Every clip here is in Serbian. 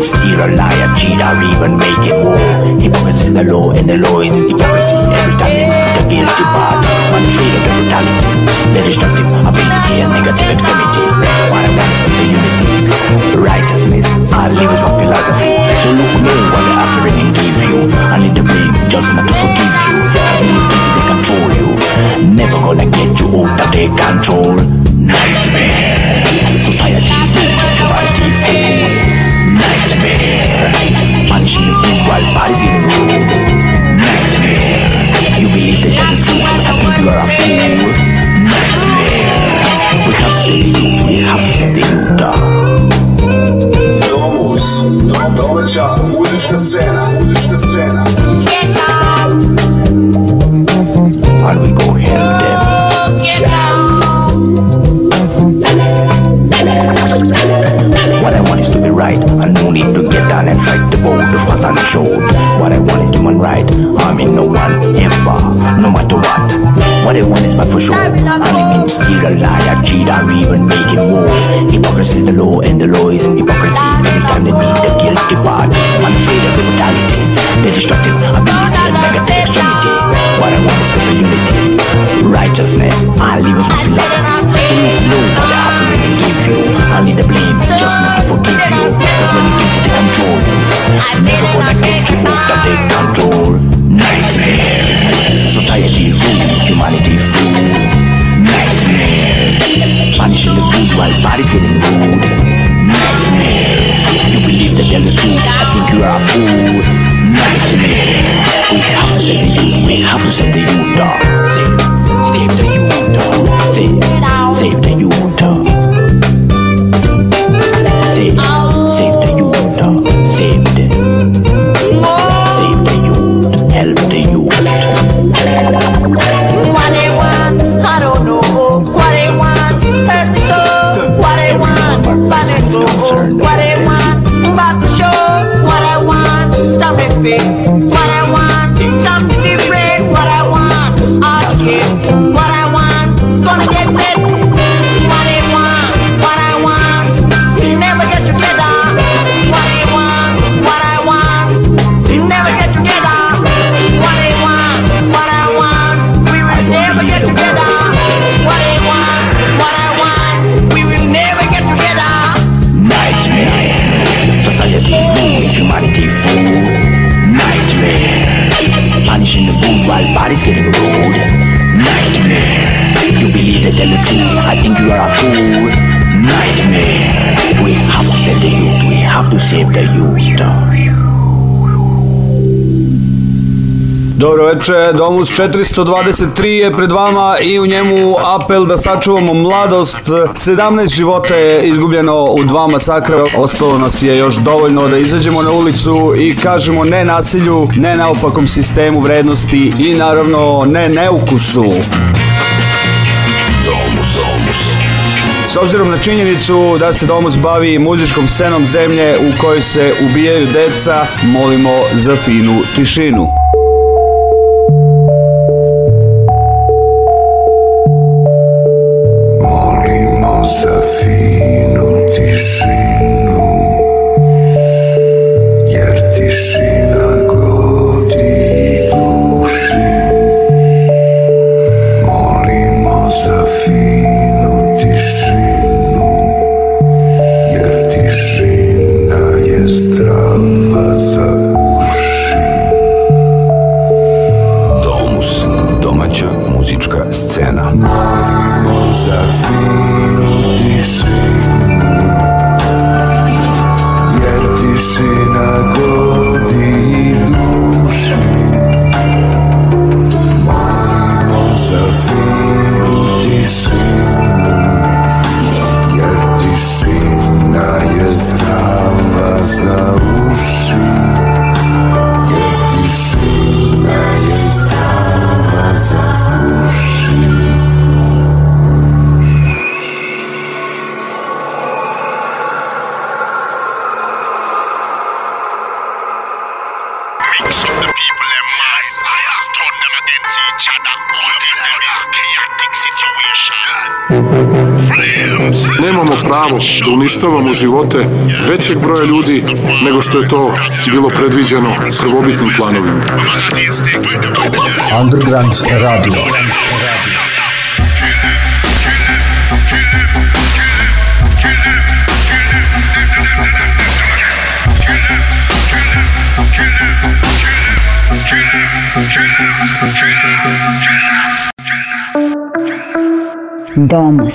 Steal or lie or cheat or even make it more. Hypocrisy is the law and the law is hypocrisy. Every time you meet the guilty part, I'm afraid of the brutality, the destructive ability and negative extremity. What I want is the unity, righteousness. I live with my philosophy. So look no what the upbringing give you. I need to be just not to forgive you. Cause when you they control you, never gonna get you out of their control. Nightmare. Society, society, food while Nightmare. You believe that I'm I think you are a fool. Nightmare. We have to save you. We have to save you down. Domus. scena. scena. we go help them? What I want is to be right and no need to down inside the boat of was unshowed. What I want is human right. I mean no one ever, no matter what. What I want is but for sure. I mean steal, a liar, cheat, or even make it war. Hypocrisy is the law and the law is hypocrisy. Every time they need the guilty party. I'm afraid of immortality. They're destructive, ability, and negative extremity what I want is with unity, righteousness. I live as with love. So look, know what the apple will give you. Only the blame, just not to forgive you. Cause when you give, they control you. Never gonna get you out that they control. Nightmare. Society rule, humanity fool. Nightmare. Punishing the good while body's getting rude. Nightmare. You believe that they're the truth. I think you are a fool nightmare. We have to save you. We have to save the youth, dog. Save, save the you, dog. Save, save the you. My body's getting old, Nightmare You believe they tell the truth I think you are a fool Nightmare We have to save the youth We have to save the youth Dobro večer, Domus 423 je pred vama i u njemu apel da sačuvamo mladost. 17 života je izgubljeno u dva masakra, ostalo nas je još dovoljno da izađemo na ulicu i kažemo ne nasilju, ne naopakom sistemu vrednosti i naravno ne neukusu. Domus, S obzirom na činjenicu da se Domus bavi muzičkom scenom zemlje u kojoj se ubijaju deca, molimo za finu tišinu. uništavamo živote većeg broja ljudi nego što je to bilo predviđeno prvobitnim planovima. Underground Radio. Domus.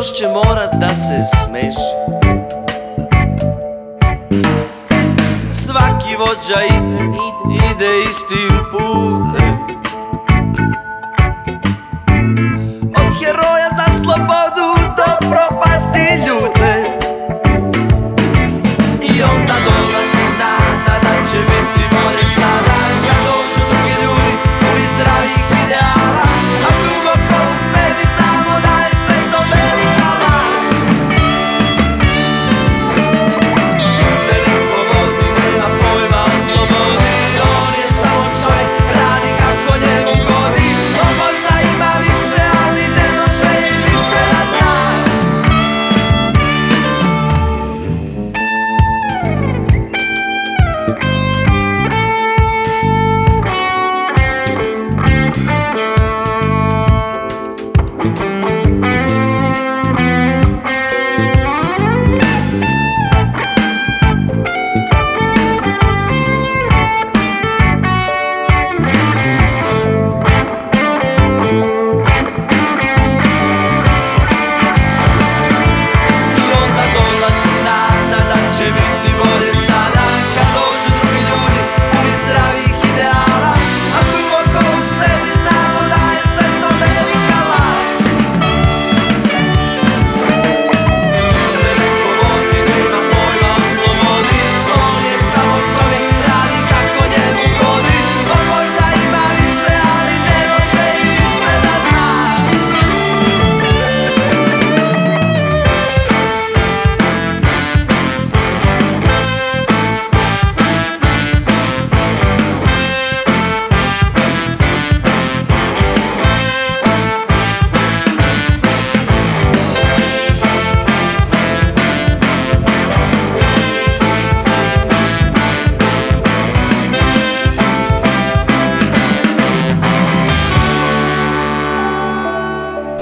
još će morat da se smeši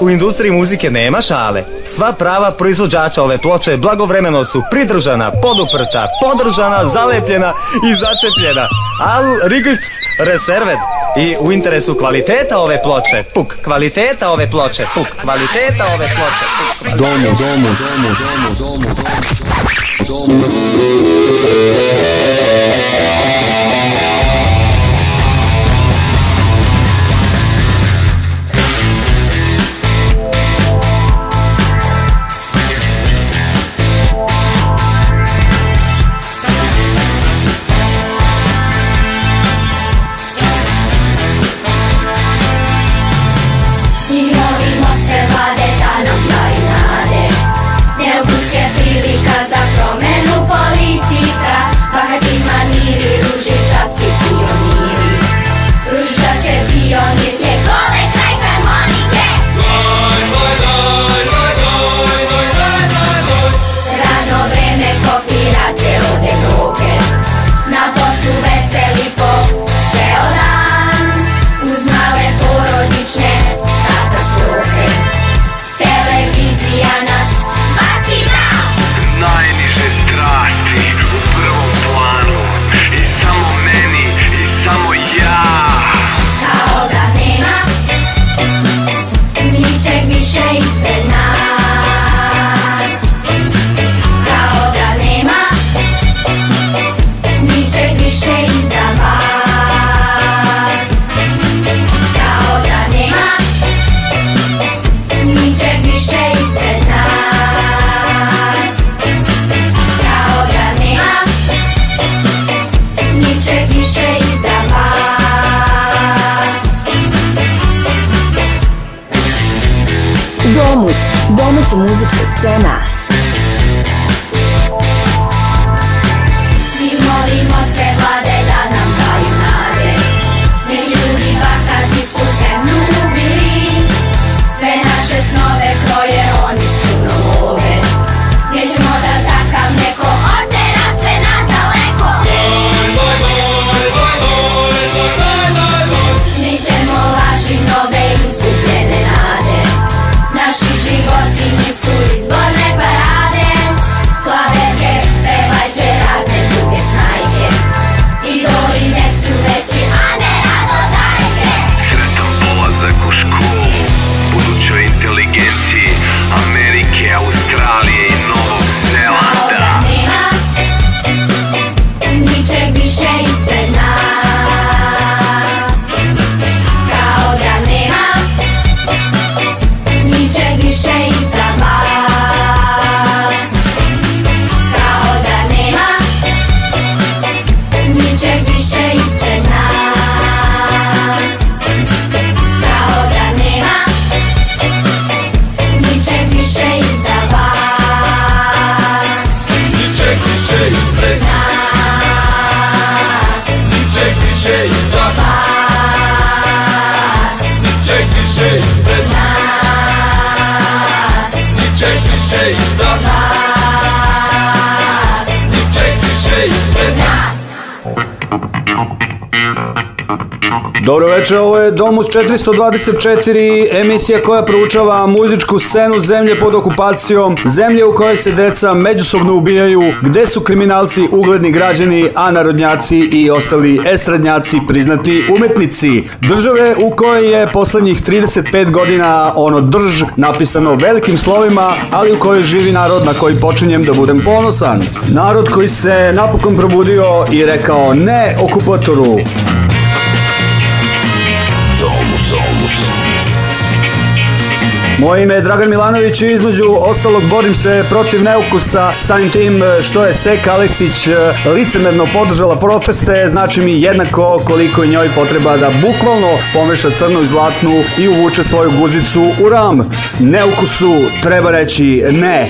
u industriji muzike nema šale. Sva prava proizvođača ove ploče blagovremeno su pridržana, poduprta, podržana, zalepljena i začepljena. Al rigc reserved. I u interesu kvaliteta ove ploče, puk, kvaliteta ove ploče, puk, kvaliteta ove ploče, puk. Domus, domus, domus, domus, Dobro večer, ovo je Domus 424, emisija koja proučava muzičku scenu zemlje pod okupacijom, zemlje u kojoj se deca međusobno ubijaju, gde su kriminalci ugledni građani, a narodnjaci i ostali estradnjaci priznati umetnici. Države u kojoj je poslednjih 35 godina ono drž napisano velikim slovima, ali u kojoj živi narod na koji počinjem da budem ponosan. Narod koji se napokon probudio i rekao ne okupatoru, Moje ime je Dragan Milanović i između ostalog borim se protiv neukusa samim tim e, što je Sek Aleksić e, licemerno podržala proteste, znači mi jednako koliko je njoj potreba da bukvalno pomeša crnu i zlatnu i uvuče svoju guzicu u ram. Neukusu treba reći ne.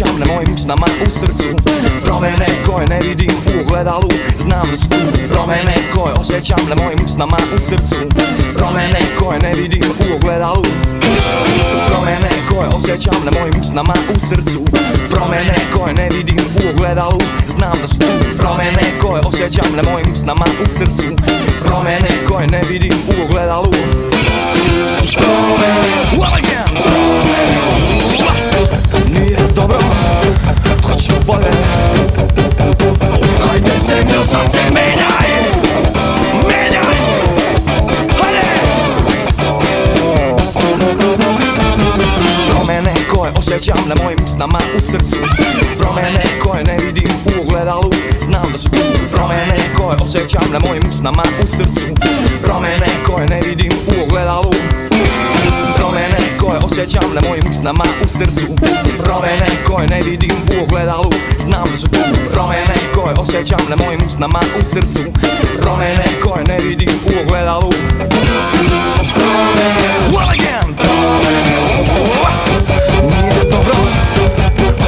osjećam na mojim snama u srcu Promene koje ne vidim u ogledalu Znam da su tu promene koje osjećam na mojim snama u srcu Promene koje ne vidim u ogledalu Promene koje osjećam na mojim usnama u srcu Promene koje ne vidim u ogledalu Znam da su tu promene koje osjećam na mojim snama u srcu Promene koje ne vidim u ogledalu Promene, well promene dobro Hoću bolje Hajde zemlju sad se menjaj Menjaj osjećam na mojim usnama u srcu Promene koje ne vidim u ogledalu Znam da su tu promene koje osjećam na mojim usnama u srcu Promene koje ne vidim u ogledalu Promene koje osjećam na mojim usnama u srcu Promene koje ne vidim u ogledalu Znam da su tu promene koje osjećam na mojim usnama u srcu Promene koje ne vidim u ogledalu Promene, well again, promene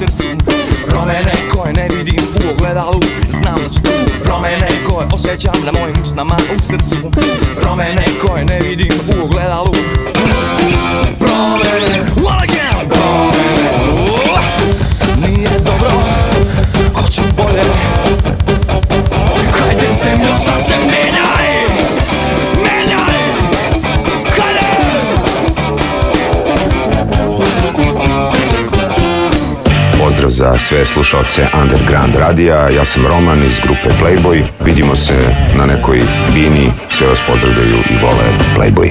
srcu Promene koje ne vidim u ogledalu Znam da su tu Promene koje osjećam na mojim usnama u srcu Promene koje ne vidim u ogledalu Promene What again? Promene Nije dobro Hoću bolje Hajde zemlju sad se mijenjaj za sve slušalce Underground Radija. Ja sam Roman iz grupe Playboy. Vidimo se na nekoj bini. Sve vas pozdravljaju i vole Playboy.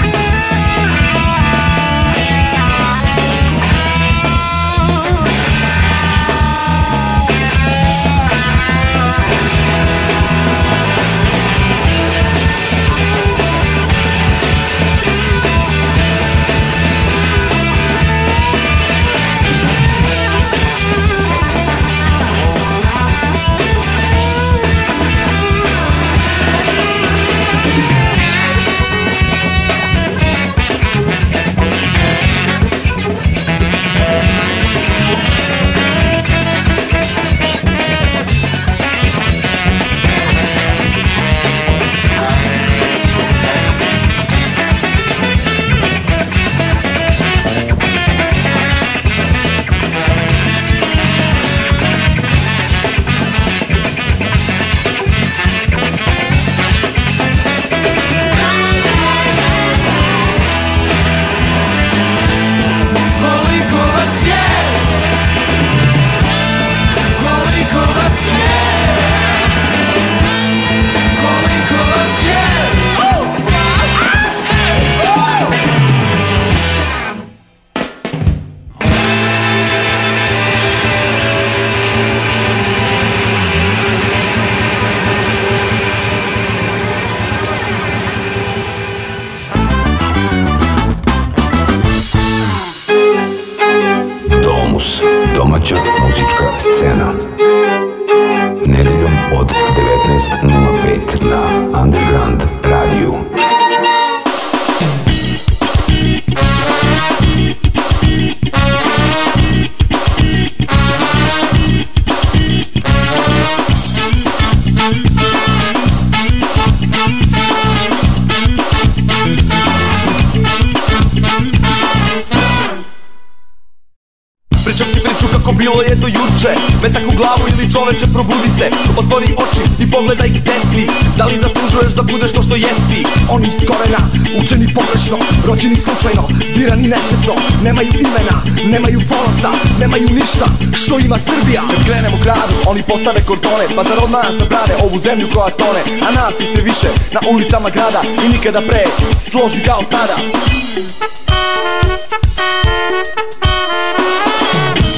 Oni postave kordone, pa zar od nas da brane ovu zemlju koja tone A nas je sve više na ulicama grada i nikada pre složni kao sada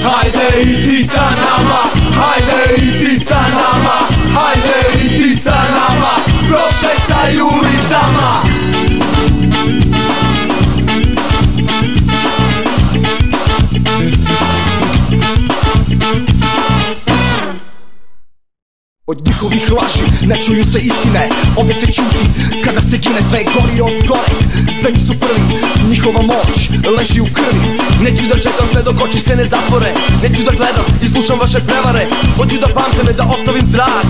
Hajde i ti sa nama, hajde i ti sa nama, hajde i sa nama Prošetaj ulicu Ne čuju se istine, ovdje se čuti Kada se gine sve gori od gore Sve su prvi, njihova moć leži u krvi Neću da čekam sve dok oči se ne zatvore Neću da gledam i slušam vaše prevare Hoću da pamte me, da ostavim drag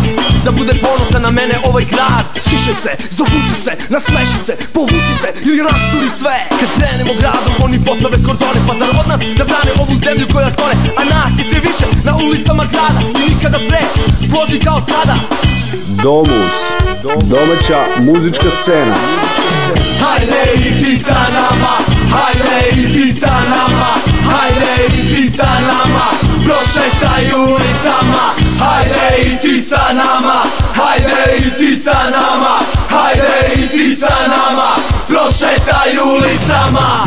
Da bude ponosan na mene ovaj grad Stiše se, zavuci se, nasmeši se Povuci se ili rasturi sve Kad krenemo gradom oni postave kordone Pa zar od nas da brane ovu zemlju koja tone A nas je sve više na ulicama grada I nikada pre, složi kao sada Domus. Domaća muzička scena. Hajde i ti sa nama, hajde i ti sa nama, hajde i ti sa nama, prošetaj ulicama. Hajde i ti sa nama, hajde i ti sa nama, hajde i ti sa nama, prošetaj ulicama.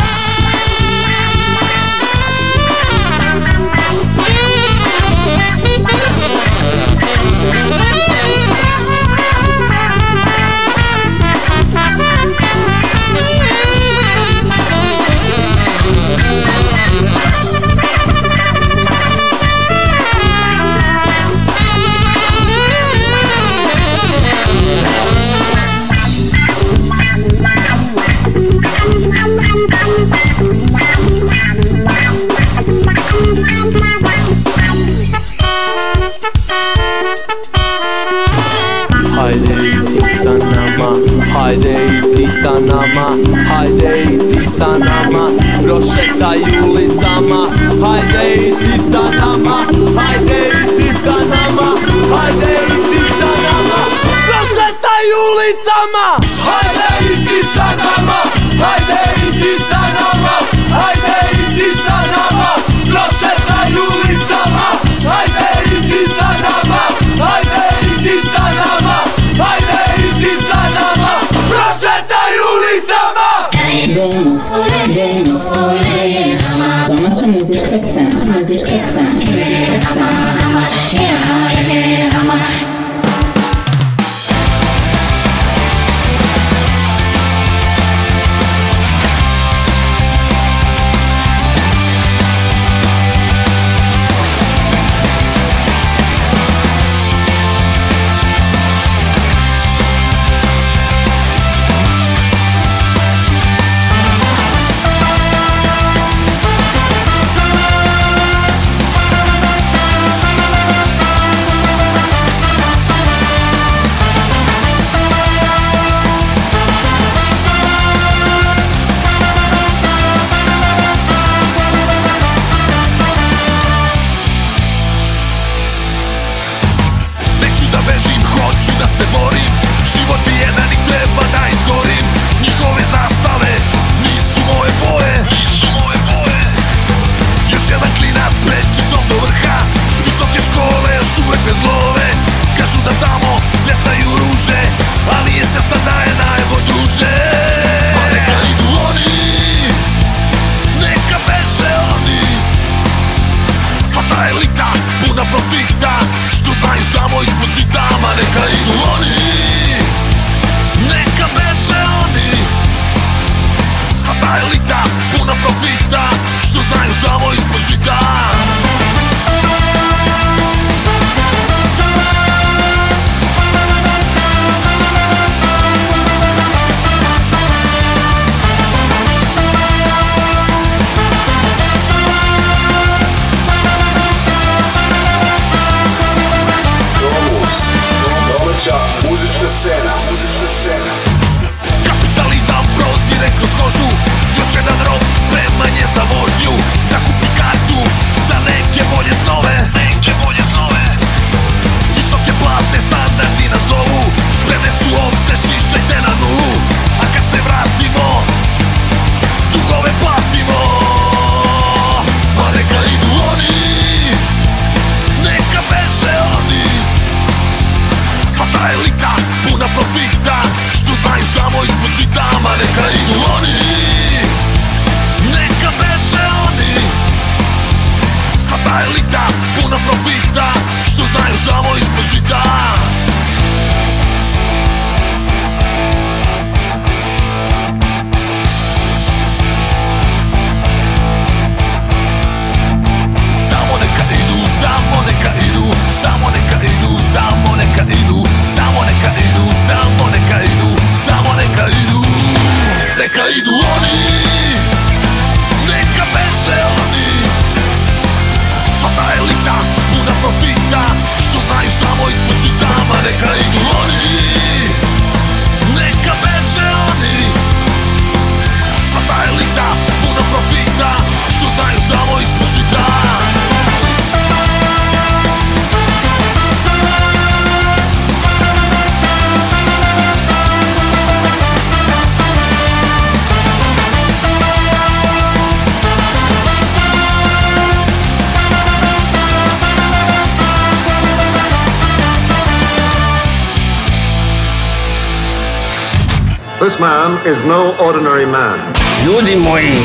This man is no ordinary man. Люди мои,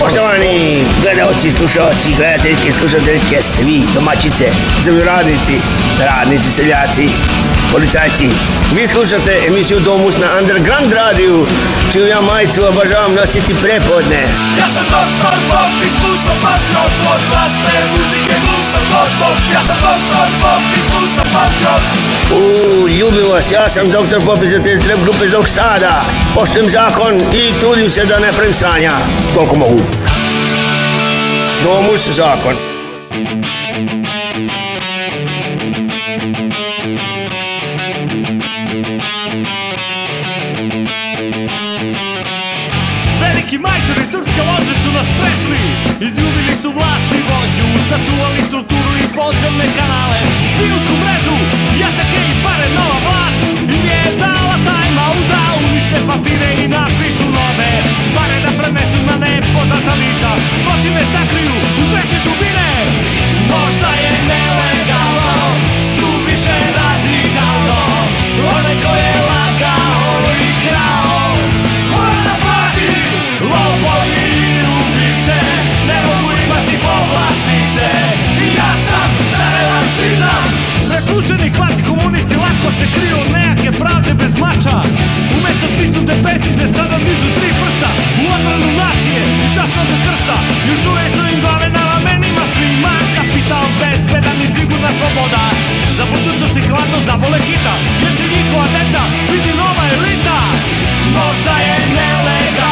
poštovani gledalci, slušalci, gledateljke, slušateljke, svi domaćice, zaviranici, radnici, seljaci, policajci. Vi slušate emisijo Domus na Underground Radio, čiju ja majico obožavam nositi prepodne. Ja sem doktor Bob, ki sluša patro od vlastne muzike, glumcem Bob, ja sem doktor Bob, ki sluša patro. Uuu, ljubim vas, ja sem doktor Bob iz te zdrav grupe Zdok Sada. Poštujem zakon i trudim se da ne prem sanja. Koliko mogu. Domus zakon. klas klasi komunisti lako se kriju od nejake pravde bez mača Umjesto stisnute petice sada dižu tri prsta U odbranu nacije i časno do krsta Još uvijek su im glave na ramenima svima Kapital bezbedan i sigurna sloboda Za budućnost i hladno zavole kita Jer će njihova deca biti nova elita Možda je nelegal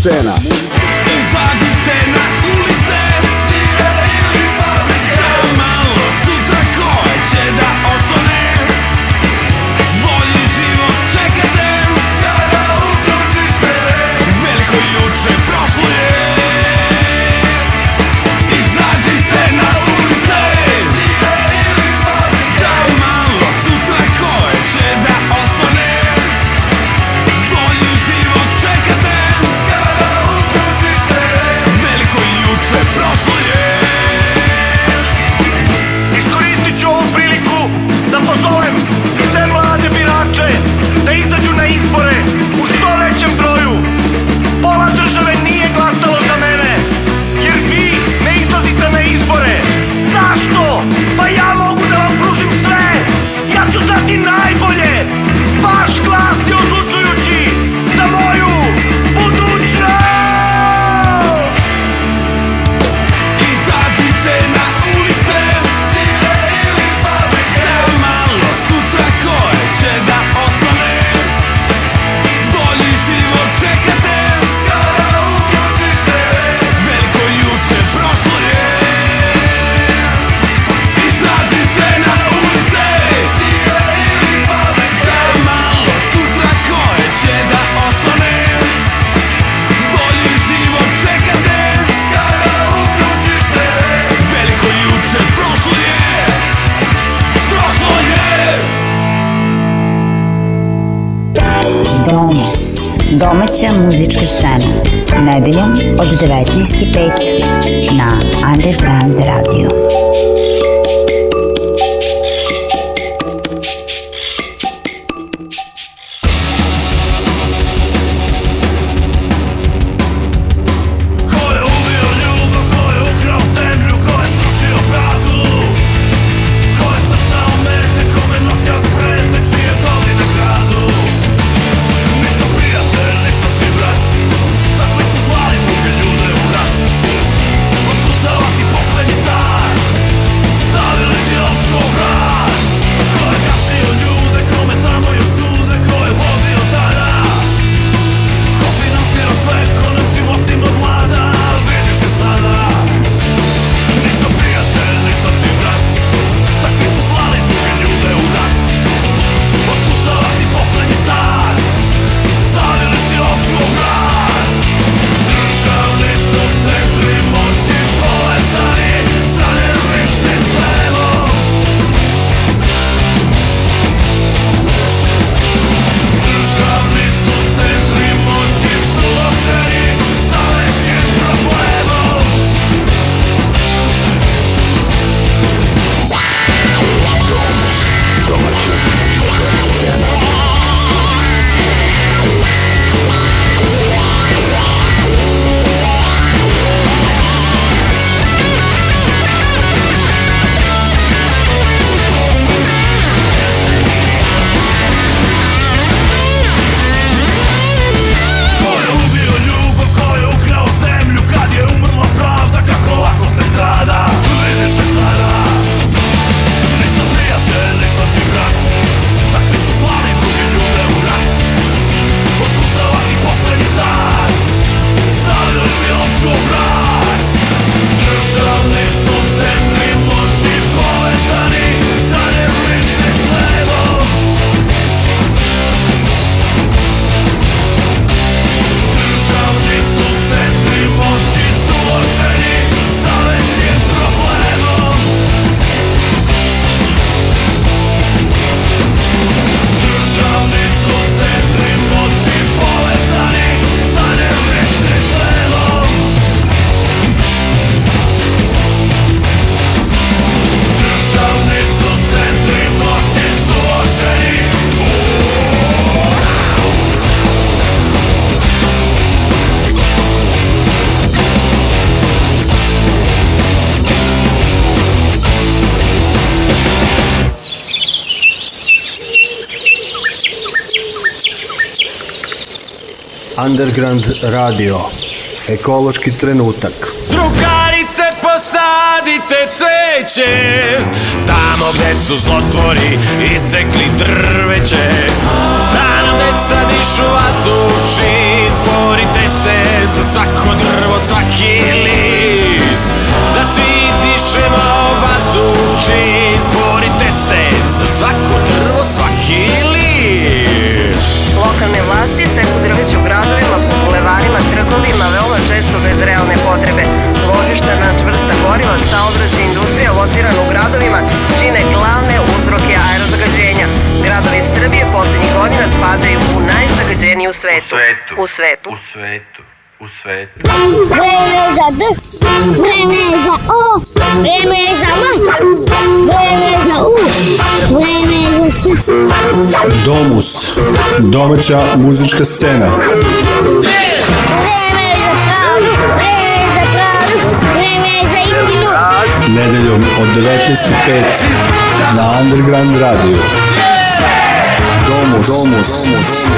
Santa. Disney Pay. Underground Radio. Ekološki trenutak. Drugarice posadite cveće Tamo gde su zlotvori isekli drveće Da nam deca dišu vazduši Izborite se za svako drvo, svaki list Da svi dišemo vazduši krugovima, veoma često bez realne potrebe. Ložišta na čvrsta goriva, saobraćaj industrija locirana u gradovima čine glavne uzroke aerozagađenja. Gradovi Srbije posljednjih godina spadaju u najzagađeniji svetu. U svetu. U svetu. U svetu u svetu. Vreme je za D, vreme je za O, vreme je za M, vreme je za U, vreme je za S. Domus, domaća muzička scena. Vreme je za pravdu, vreme je za pravdu, vreme je za istinu. Nedeljom od 19.05 na Underground Radio. Domus, domus, domus. domus.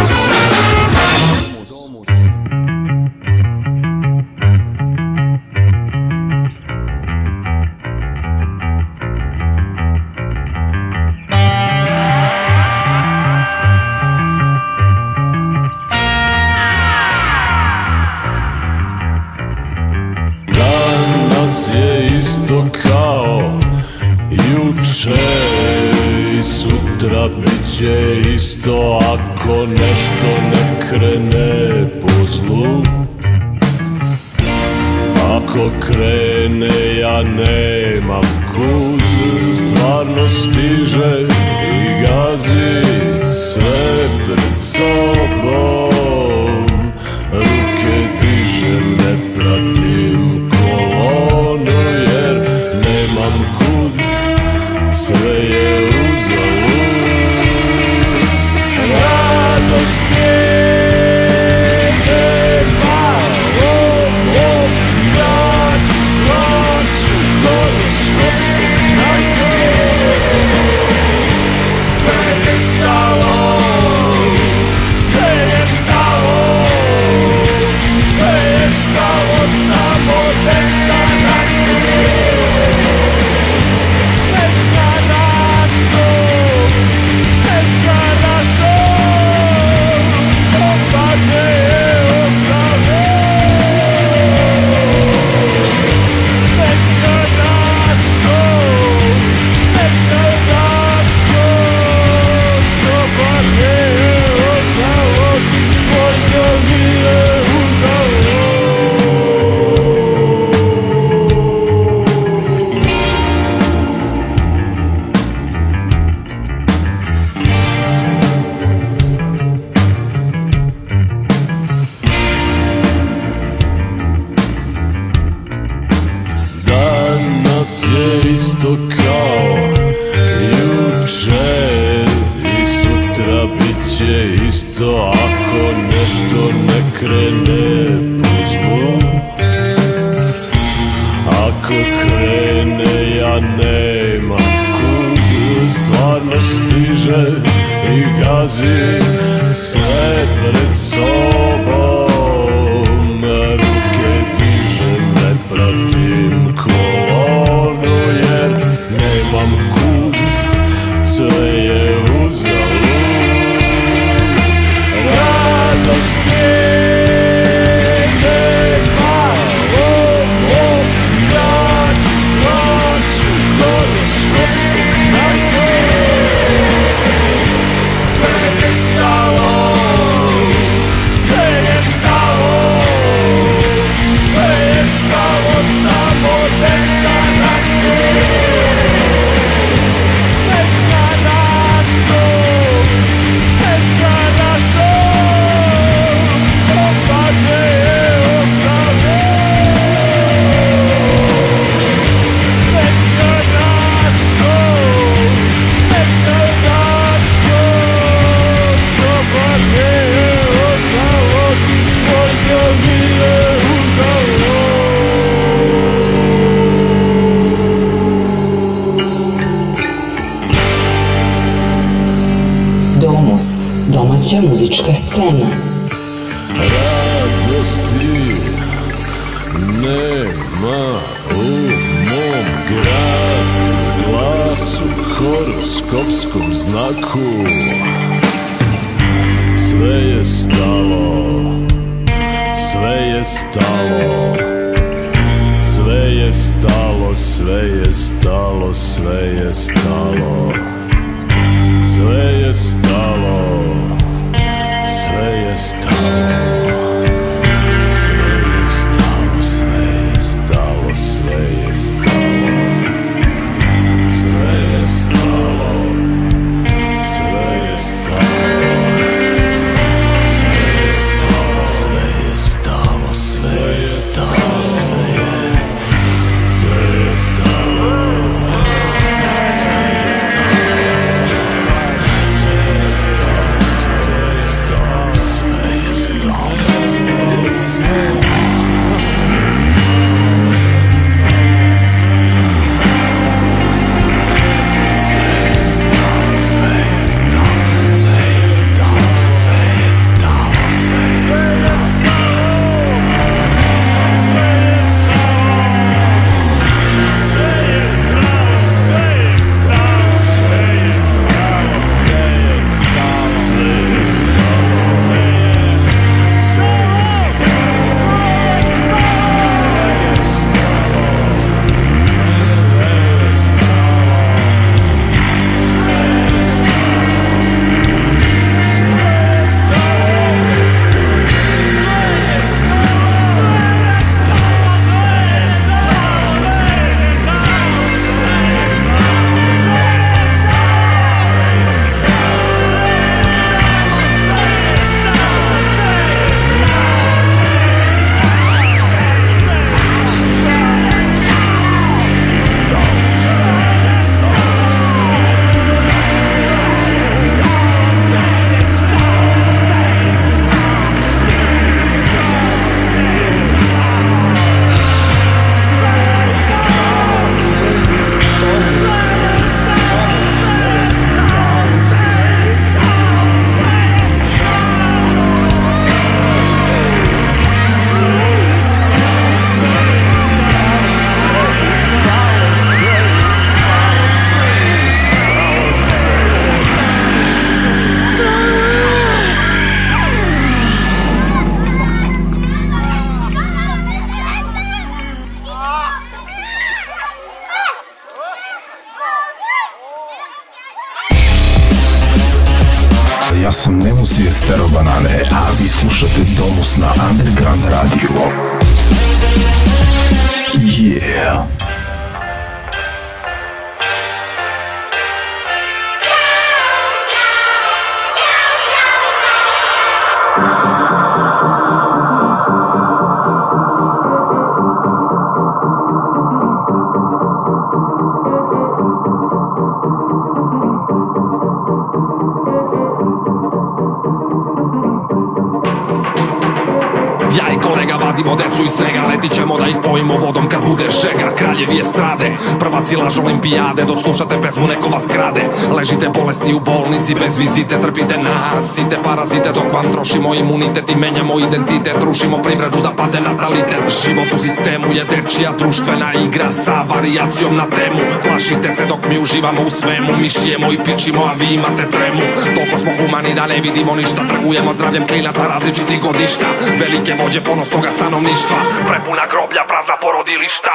bez vas krade Ležite bolesti u bolnici bez vizite Trpite nasite parazite dok vam trošimo imunitet I menjamo identitet Rušimo privredu da pade natalitet Život u sistemu je dečija društvena igra Sa variacijom na temu Plašite se dok mi uživamo u svemu Mi šijemo i pičimo a vi imate tremu Toliko smo humani da ne vidimo ništa Trgujemo zdravljem klinaca različitih godišta Velike vođe toga stanovništva Prepuna groblja, prazna porodilišta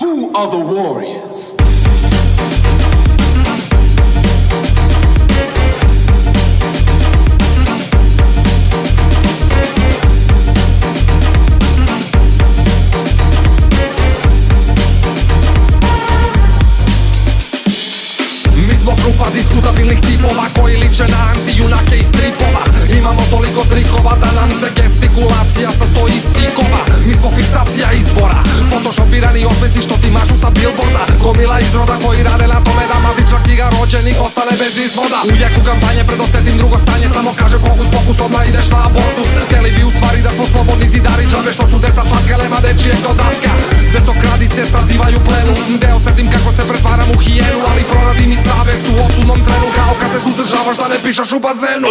Who are the warriors? Tipova koji liče na antijunake i stripova Imamo toliko trikova da nam se gestikulacija sastoji iz tikova Mi smo fiksacija izbora Photoshopirani osmesi što ti mašu sa billboarda Gomila izroda koji rade na tome da mavična knjiga rođenih ostane bez izvoda U jeku kampanje predosetim drugo stanje Samo kaže pokus pokus odmah ideš na abortus Hteli bi u stvari da smo slobodni zidari džabe što su deca slatke lema dečijeg dodatka kradice sazivaju plenu Deo kako se pretvaram u hijenu Ali proradi mi savest u odsudnom trenu Kao kad se suzdržavaš da ne pišaš u bazenu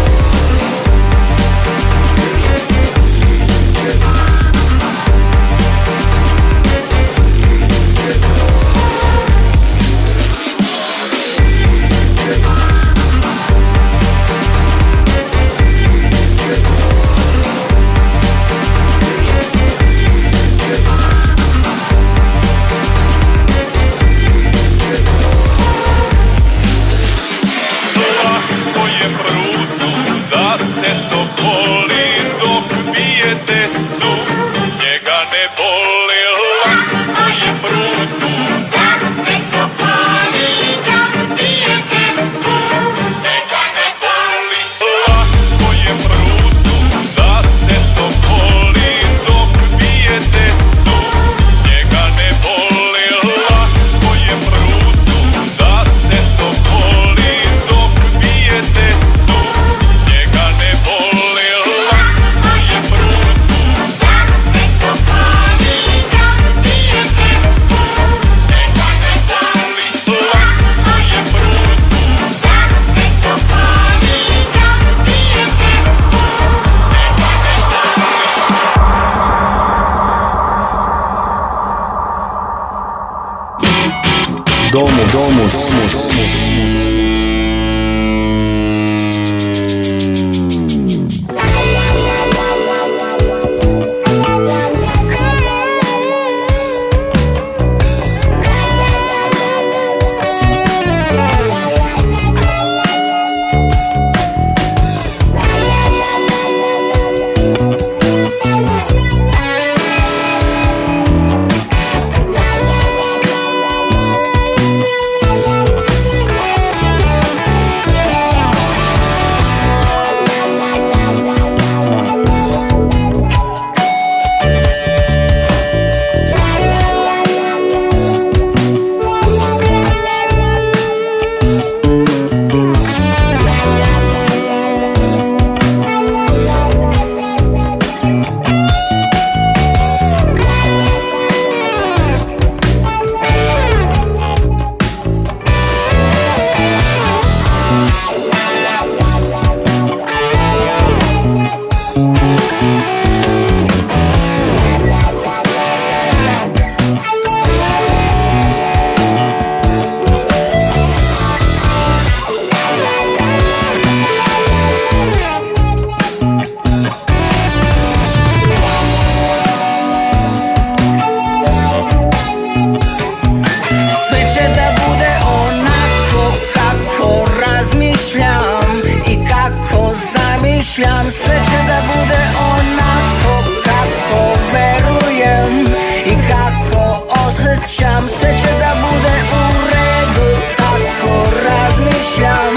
će da bude onako kako verujem i kako osjećam Sve će da bude u redu, tako razmišljam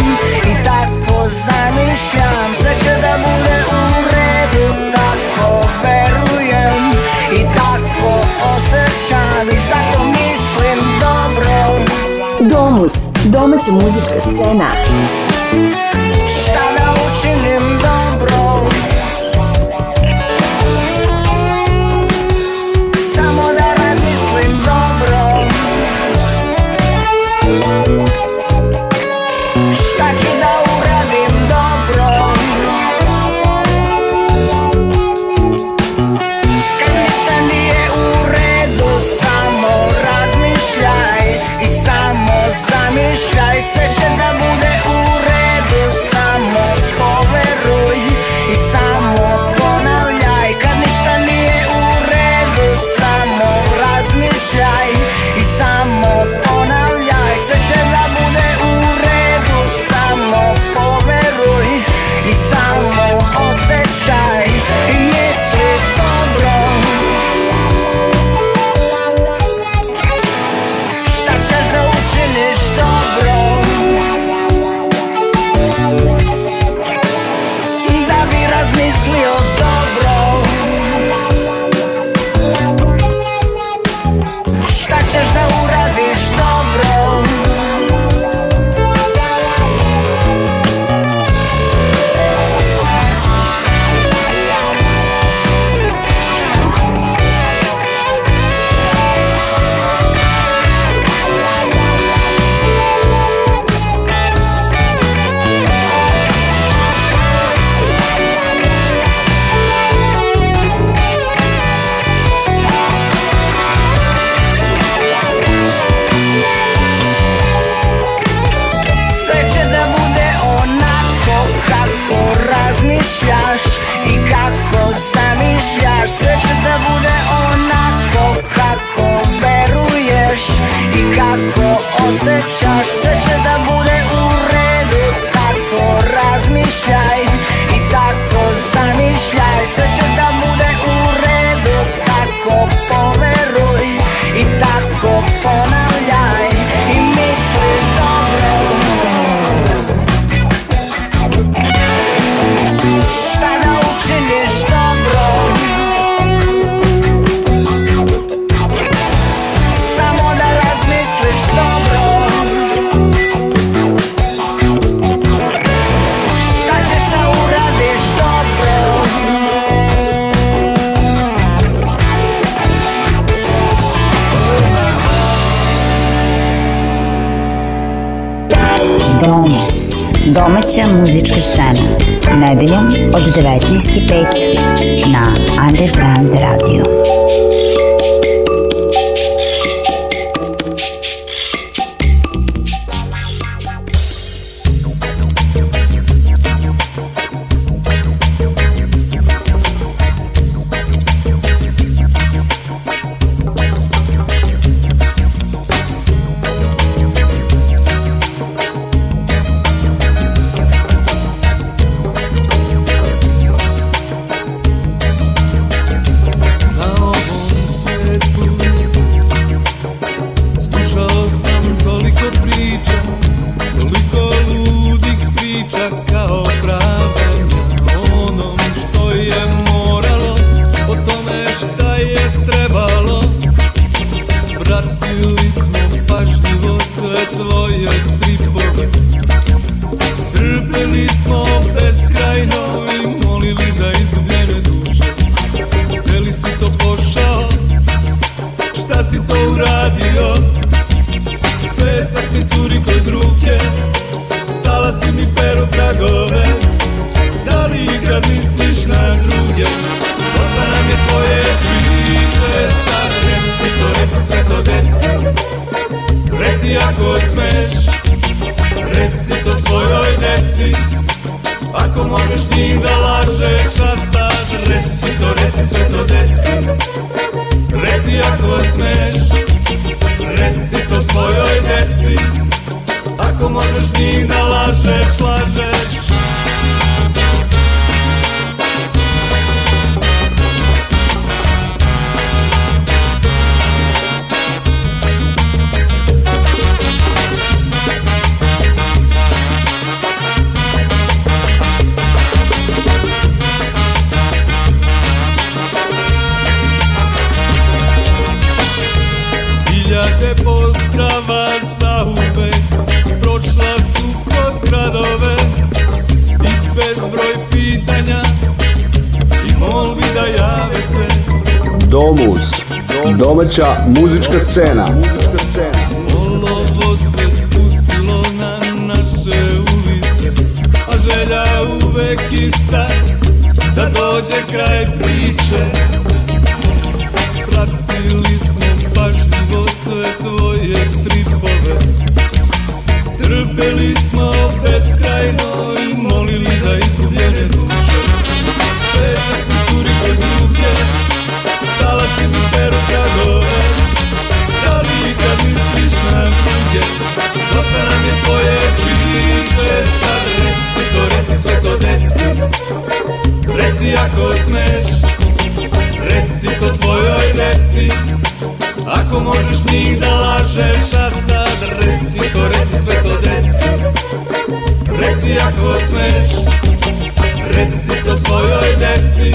i tako zamišljam Sve će da bude u redu, tako verujem i tako osjećam i zato mislim dobro Domus, domaća muzička scena Reci, reci ako smeš Reci to svojoj deci Ako možeš ti da lažeš A sad reci to, reci sve to deci Reci ako smeš Reci to svojoj deci Ako možeš ti da lažeš, lažeš Domus. Domaća muzička scena. Olovo se spustilo na naše ulice, a želja uvek ista da dođe kraj priče. Pratili smo pažljivo sve tvoje tripove, trpeli smo beskrajno i molili za izgubljenje. reci ako smeš Reci to svojoj deci Ako možeš njih da lažeš A sad reci to, reci sve to deci Reci ako smeš Reci to svojoj deci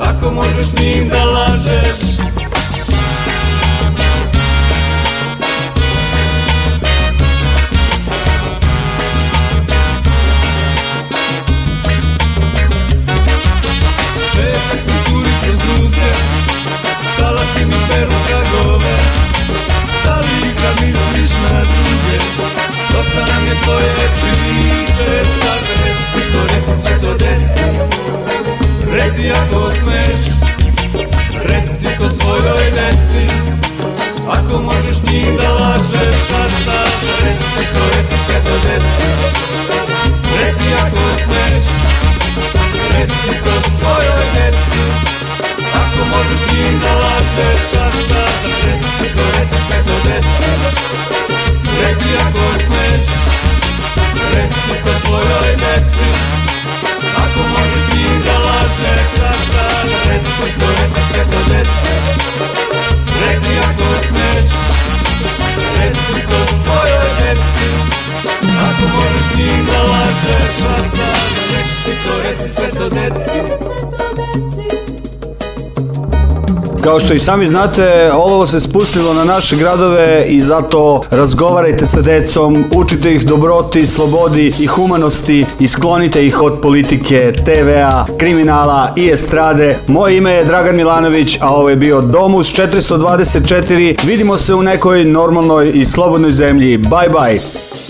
Ako možeš njih da lažeš Reci ako smeš Reci to svojoj deci Ako možeš njih da lažeš A sad reci to reci sve to deci Reci ako smeš Reci to svojoj deci Ako možeš njih da lažeš A sad reci to reci sve to deci Reci ako smeš Reci to svojoj deci Svetlo reci, svetlo deci Reci ako smeš Reci to svojoj deci Ako možeš njih da lažeš A sad reci to, reci svetlo deci kao što i sami znate, olovo se spustilo na naše gradove i zato razgovarajte sa decom, učite ih dobroti, slobodi i humanosti i sklonite ih od politike, TV-a, kriminala i estrade. Moje ime je Dragan Milanović, a ovo je bio Domus 424. Vidimo se u nekoj normalnoj i slobodnoj zemlji. Bye bye!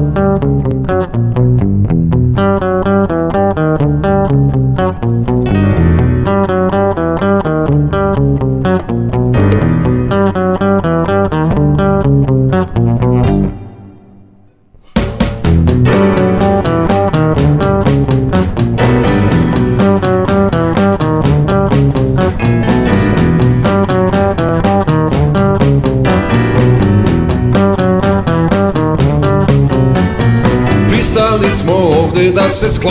Mrs. Clark.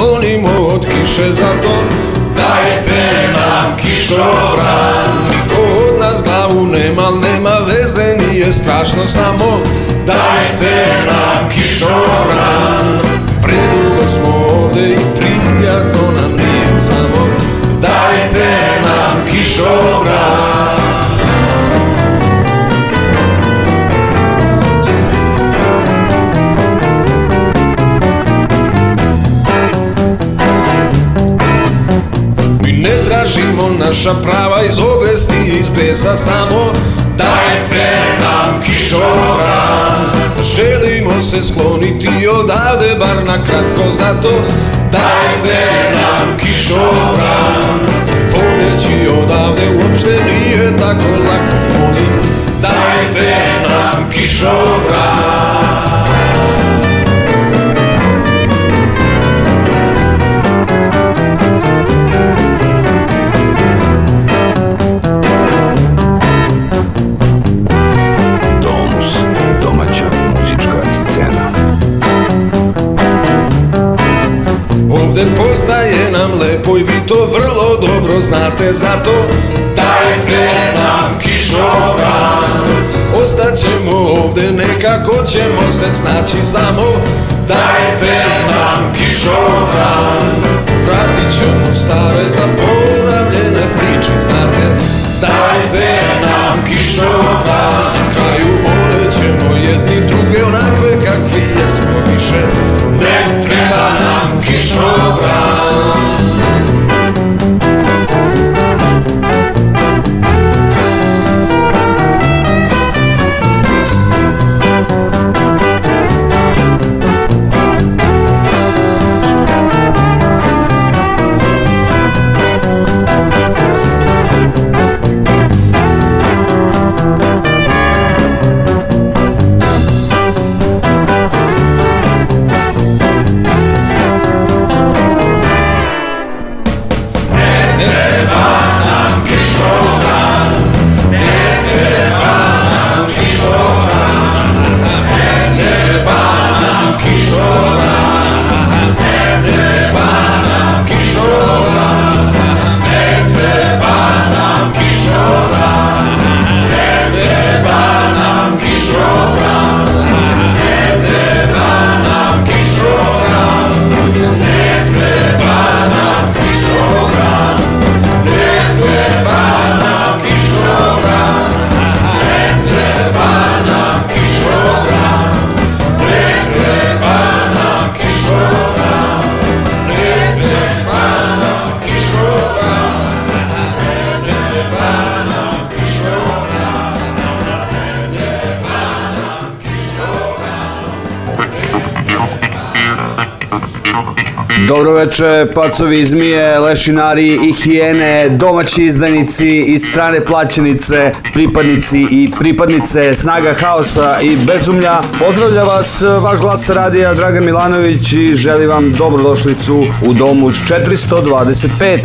кажимо наша права из обести из беса само дајте нам кишора желимо се склонити одавде бар на кратко зато дајте нам кишора Вонеќи одавде уопште е тако лако молим Дајте нам кишобран znate zato Dajte nam kišobran Ostaćemo ovde nekako ćemo se snaći samo Dajte nam kišobran Vratit ćemo stare zaboravljene priče znate Dajte nam kišobran Na kraju volećemo jedni druge onakve kakvi jesmo više Ne treba nam kišobran Dobro veče, pacovi, zmije, lešinari i hijene, domaći izdanici i strane plaćenice, pripadnici i pripadnice snaga haosa i bezumlja. Pozdravlja vas eh, vaš glas radija Dragan Milanović i želim vam dobrodošlicu u domu s 425.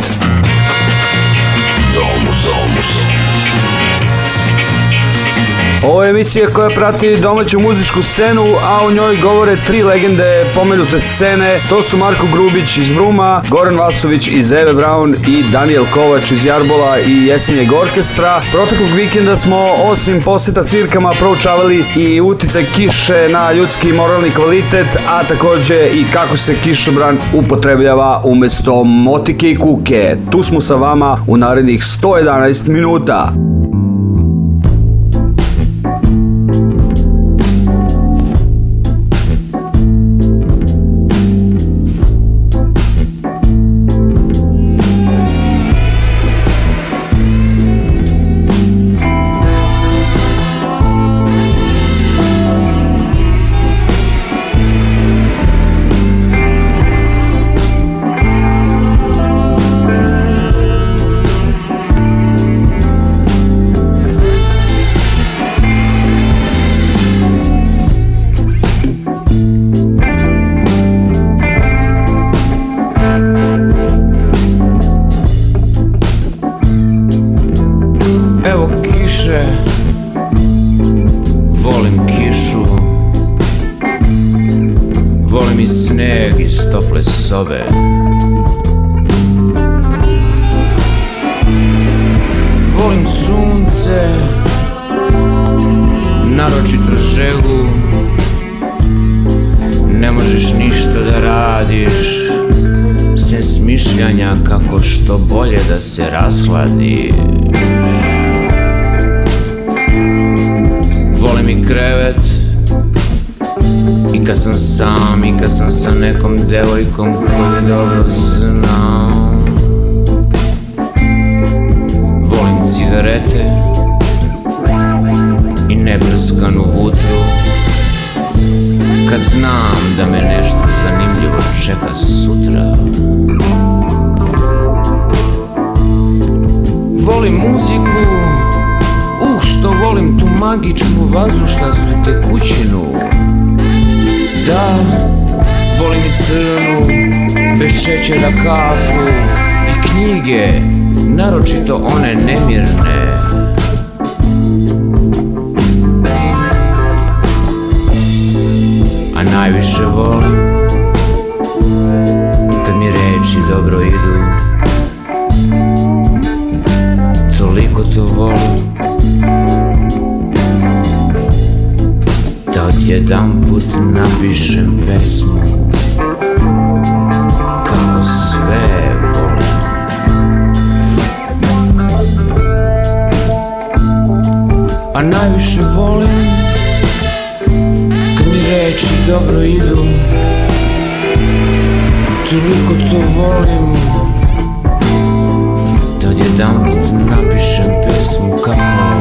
Ovo je emisija koja prati domaću muzičku scenu, a u njoj govore tri legende pomenute scene. To su Marko Grubić iz Vruma, Goran Vasović iz Eve Brown i Daniel Kovač iz Jarbola i Jesenjeg orkestra. Proteklog vikenda smo osim posjeta svirkama proučavali i utice kiše na ljudski moralni kvalitet, a također i kako se kišobran upotrebljava umjesto motike i kuke. Tu smo sa vama u narednih 111 minuta. naročito želu Ne možeš ništa da radiš Sem smišljanja kako što bolje da se rasladi Vole mi krevet I kad sam sam i kad sam sa nekom devojkom koju dobro znam Volim cigarete ne vutru Kad znam da me nešto zanimljivo čeka sutra Volim muziku, uh što volim tu magičnu vazdušnastu tekućinu Da, volim i crnu, bez šećera kafu i knjige, naročito one nemirne najviše volim Kad mi reči dobro idu Toliko to volim Da odjedan put napišem pesmu Kako sve volim A najviše volim riječi dobro idu Toliko to volim Da odjedan put napišem pesmu kao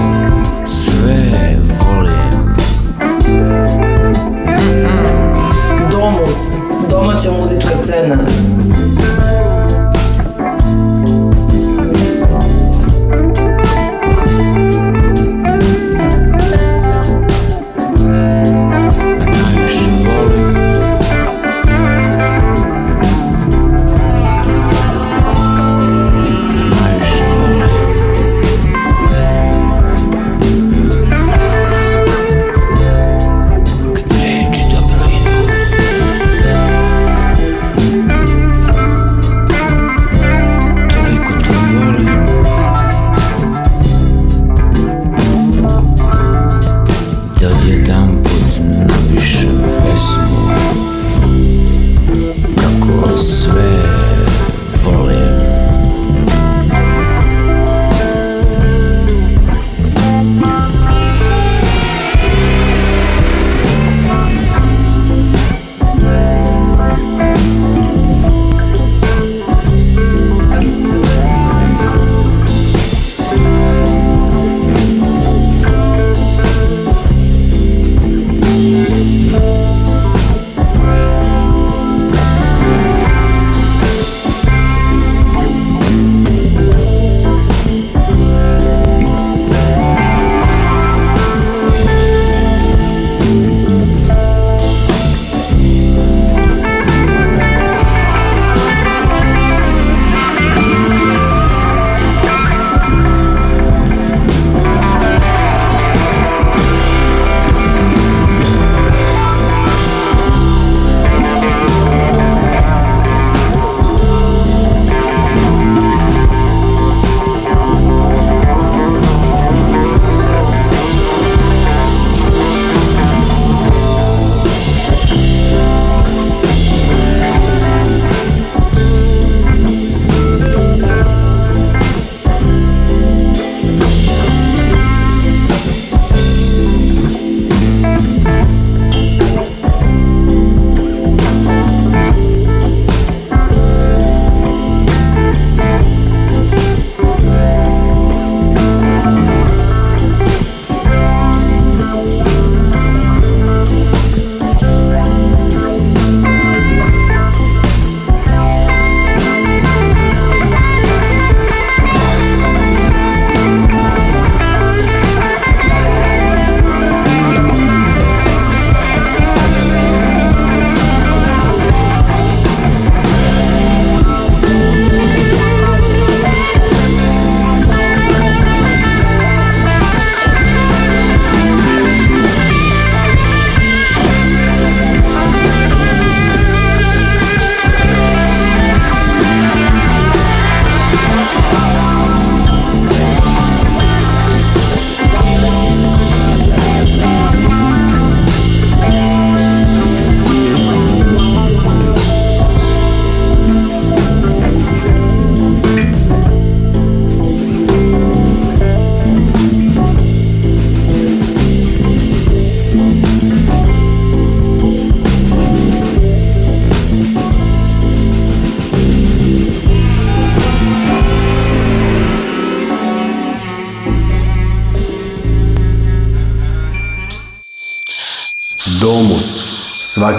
sve volim Domus, domaća muzička scena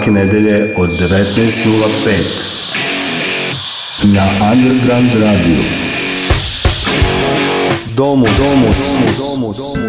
svake nedelje od 19.05 na Underground Radio. Domus, domus, domus, domus.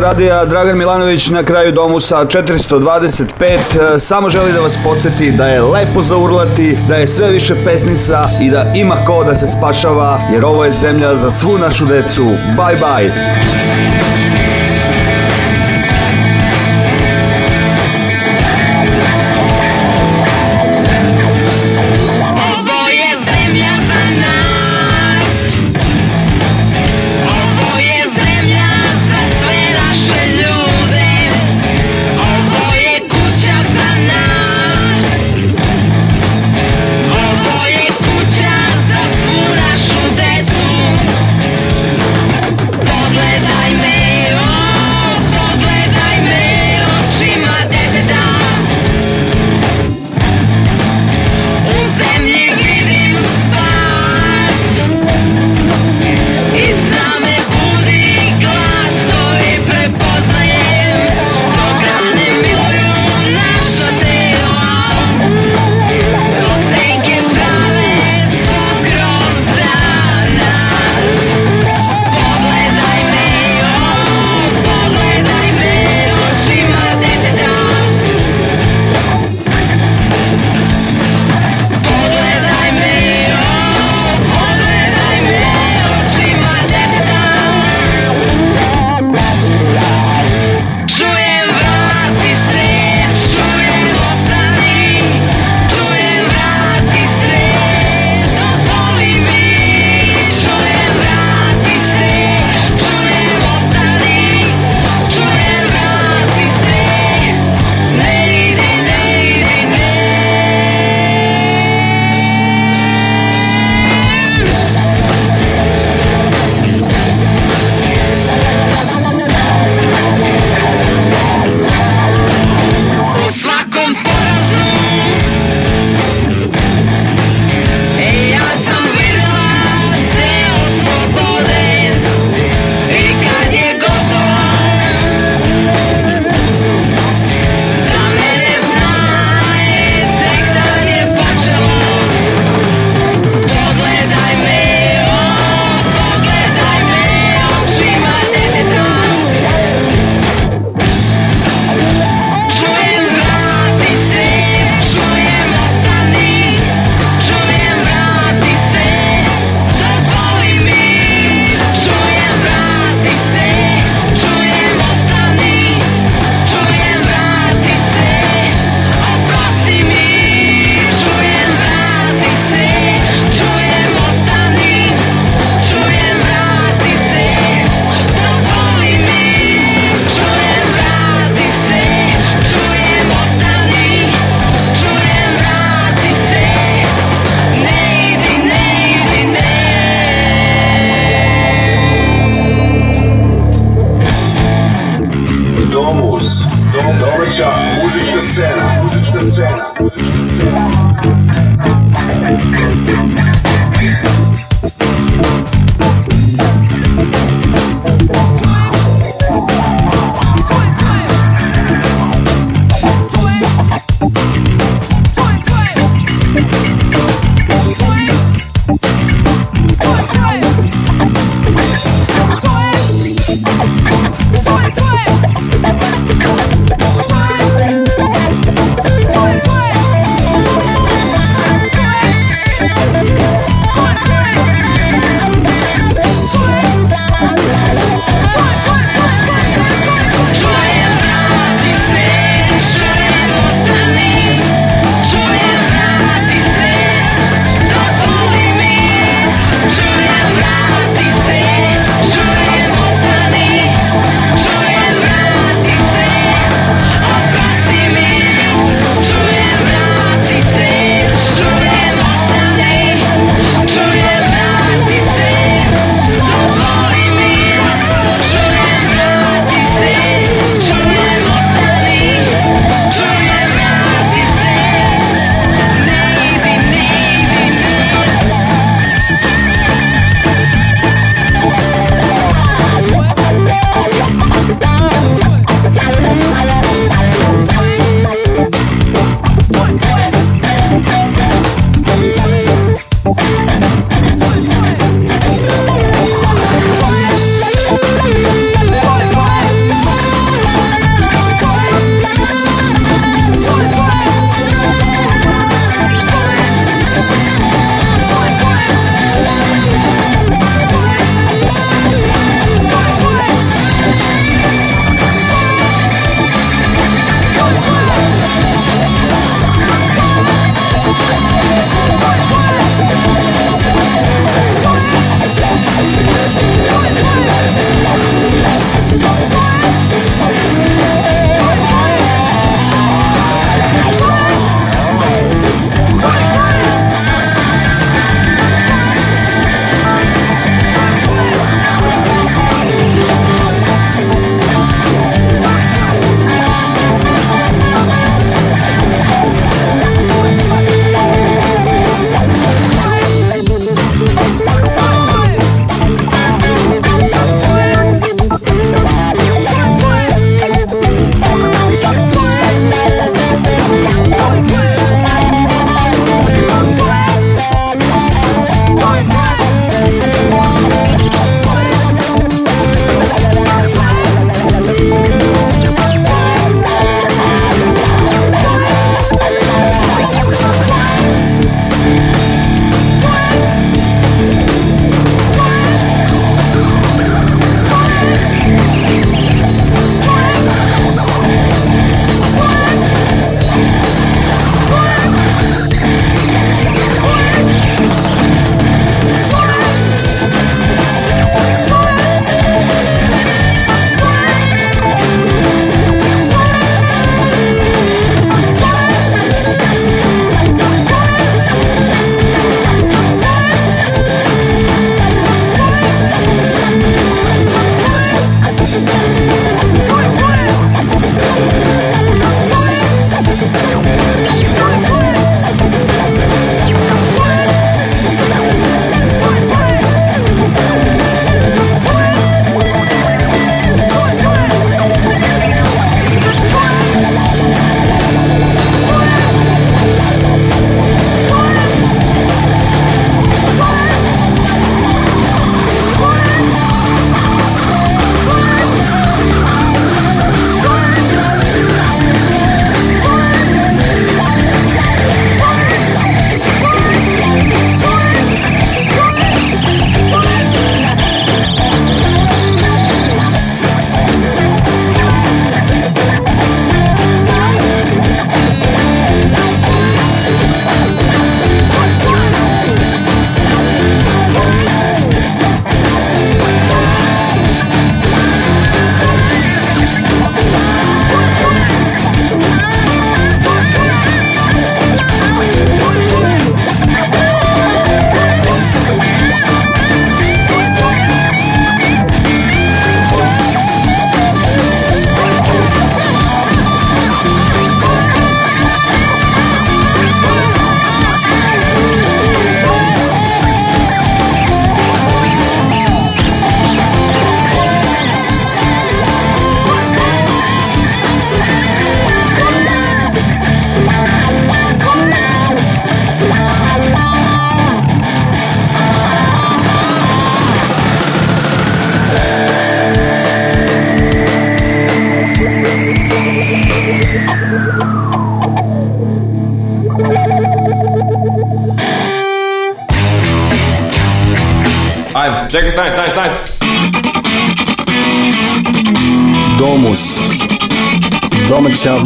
radija Dragan Milanović na kraju domu sa 425. E, samo želi da vas podsjeti da je lepo zaurlati, da je sve više pesnica i da ima ko da se spašava, jer ovo je zemlja za svu našu decu. Bye bye!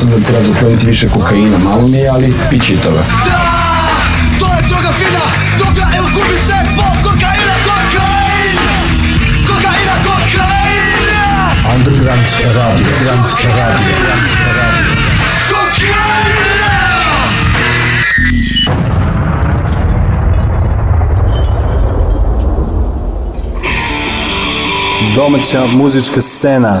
zato da treba zakloniti više kokaina, malo mi je, ali pići toga. To je droga fina, droga il gubi se zbog kokaina, kokain! Kokaina, kokaina! Underground radio, Underground radio, Underground radio. Kokaina! Domaća muzička scena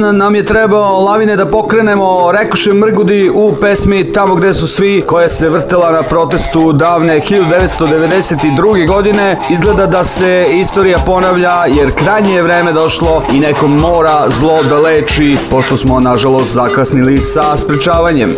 nam je trebao lavine da pokrenemo Rekuše Mrgudi u pesmi Tamo gde su svi koja se vrtela na protestu davne 1992. godine. Izgleda da se istorija ponavlja jer krajnje je vreme došlo i nekom mora zlo da leči pošto smo nažalost zakasnili sa sprečavanjem.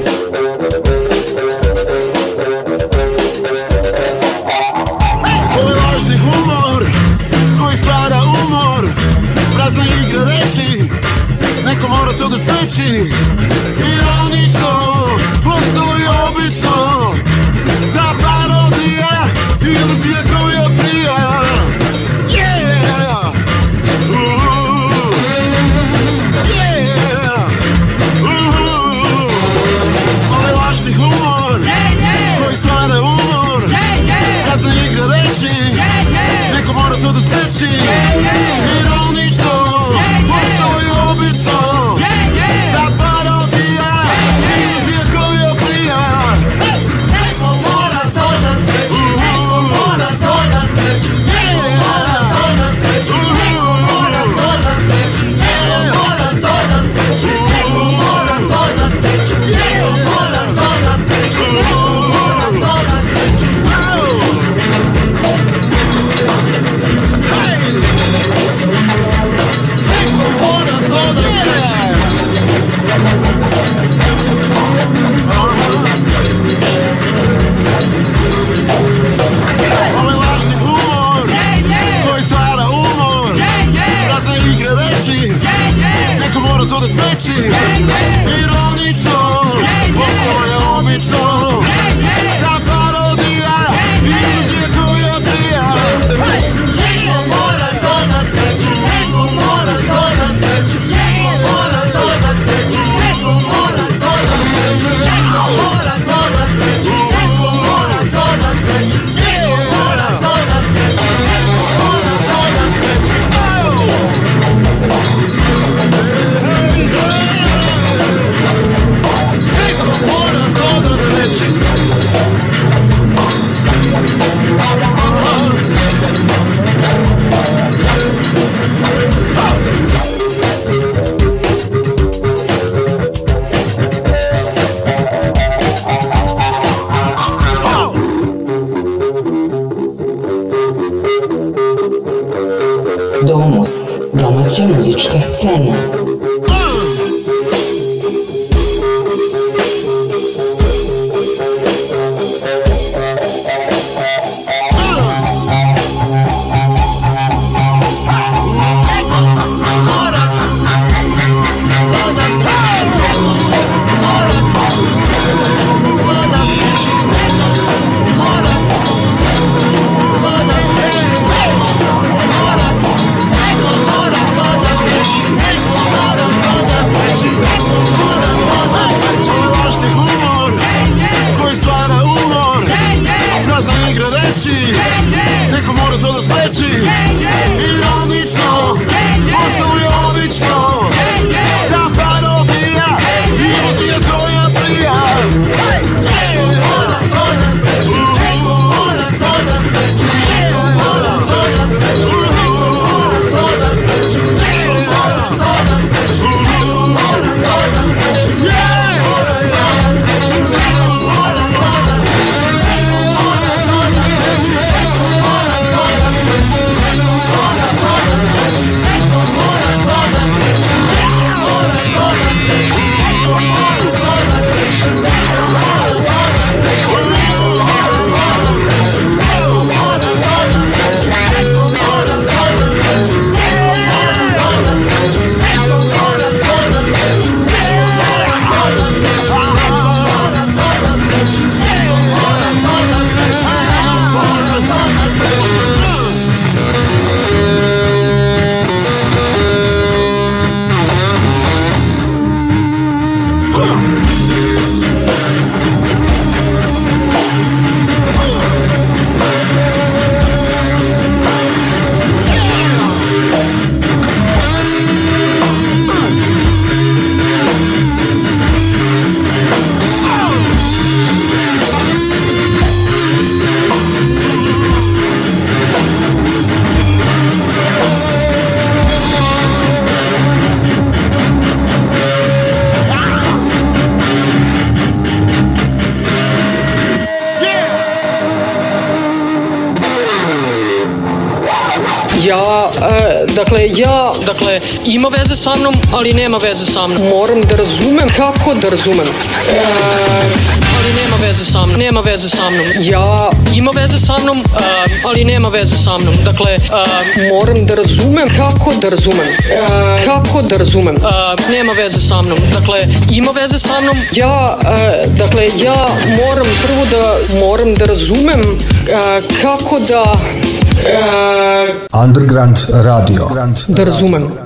nema veze sa mnom. Moram da razumem kako da razumem. Eh, ali nema veze sa mnom, nema veze sa mnom. Ja ima veze sa mnom, eh, ali nema veze sa mnom. Dakle, eh, moram da razumem kako da razumem. kako da razumem. nema veze sa mnom. Dakle, ima veze sa mnom. Ja, dakle, ja moram prvo da moram da razumem kako da Underground Radio. Da razumem.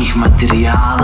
takich materiál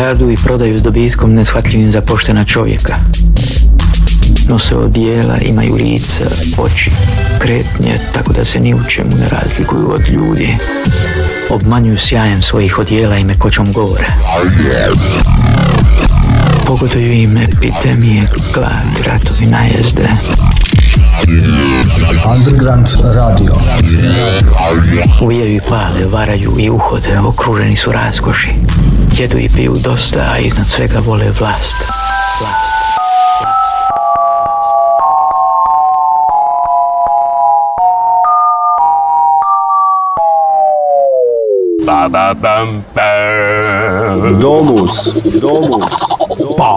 kradu i prodaju s dobitkom neshvatljivim za poštena čovjeka. Nose odijela, imaju lica, oči, kretnje, tako da se ni u čemu ne razlikuju od ljudi. Obmanjuju sjajem svojih odijela i mekoćom govore. Pogotoju im epidemije, glad, ratovi, najezde, Underground radio. Ujevi pale, varaju i uhode, okruženi su razgoši. Jedu i piju dosta, a iznad svega vole vlast. Domus, domus, Pa,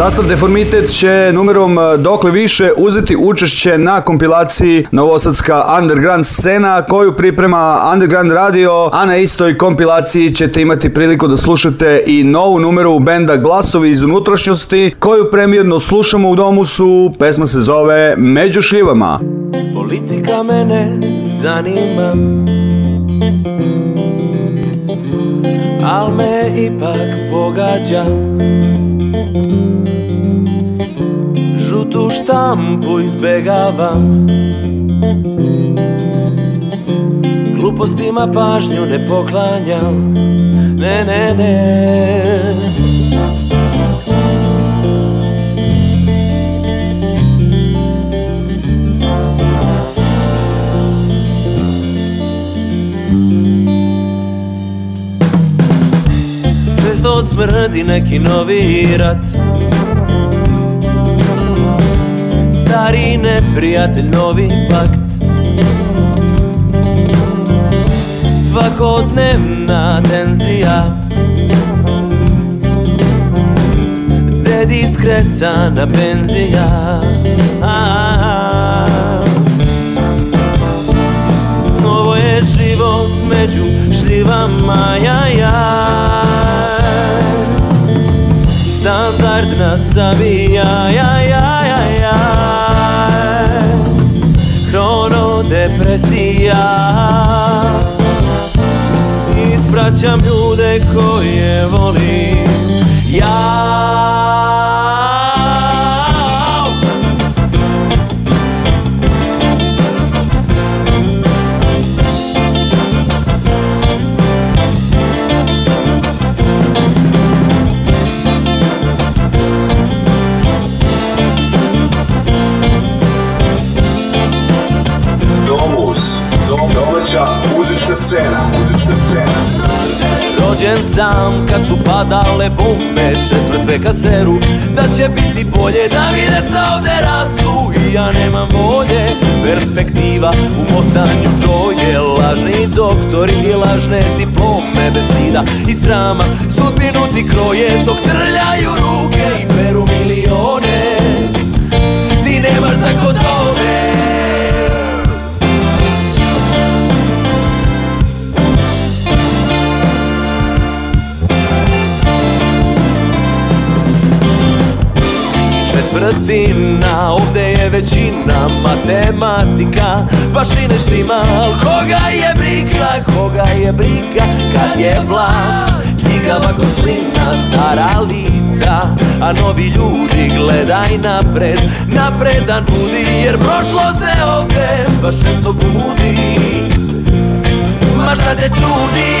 Sastav Deformitet će numerom e, dokle više uzeti učešće na kompilaciji Novosadska underground scena koju priprema Underground Radio, a na istoj kompilaciji ćete imati priliku da slušate i novu numeru benda Glasovi iz unutrašnjosti koju premijerno slušamo u domu su, pesma se zove Među šljivama. Politika mene zanima Al me ipak pogađa žutu štampu izbjegavam Glupostima pažnju ne poklanjam Ne, ne, ne Često smrdi neki novi rat stari neprijatelj, novi pakt Svakodnevna tenzija na penzija Ovo je život među šljivama, ja, ja standard savija zabija ja, ja, ja, ja. krono depresija Ispraćam ljude koje volim Ja scena, muzička scena Rođen sam kad su padale bombe Četvrt veka seru Da će biti bolje da mi deca ovde rastu I ja nemam volje Perspektiva u motanju džoje Lažni doktori i lažne diplome Bez stida i srama Sudbinu ti kroje Dok trljaju ruke i peru milione Ti nemaš za kodove četvrtina Ovdje je većina matematika Baš i ne štima koga je briga, koga je briga Kad je vlast ko slina, stara lica A novi ljudi gledaj napred Napredan budi Jer prošlo se ovdje Baš često budi Ma šta te čudi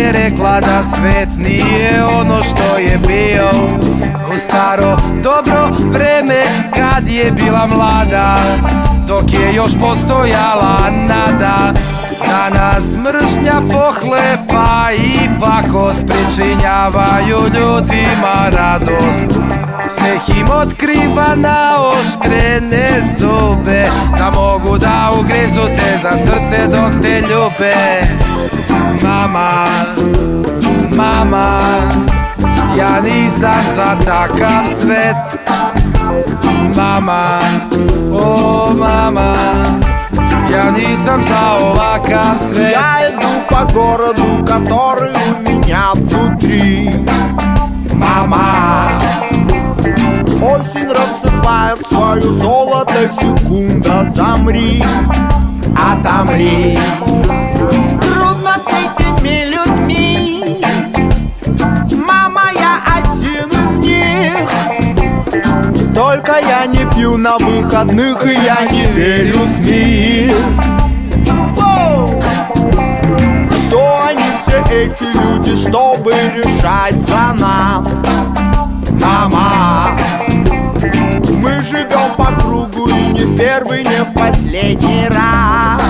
je rekla da svet nije ono što je bio U staro dobro vreme kad je bila mlada Dok je još postojala nada Danas mržnja pohlepa i pakost Pričinjavaju ljudima radost Smeh im otkriva na oštrene zube Da mogu da ugrizu te za srce dok te ljube Мама, мама, я не ja nisam za takav svet Mama, o mama, ja nisam za ovakav свет. Я иду по городу, который у меня внутри Мама, осень рассыпает свое золото Секунда, замри, отомри Я не пью на выходных и я не верю в СМИ Что они все эти люди, чтобы решать за нас? Мама Мы живем по кругу и не в первый, не в последний раз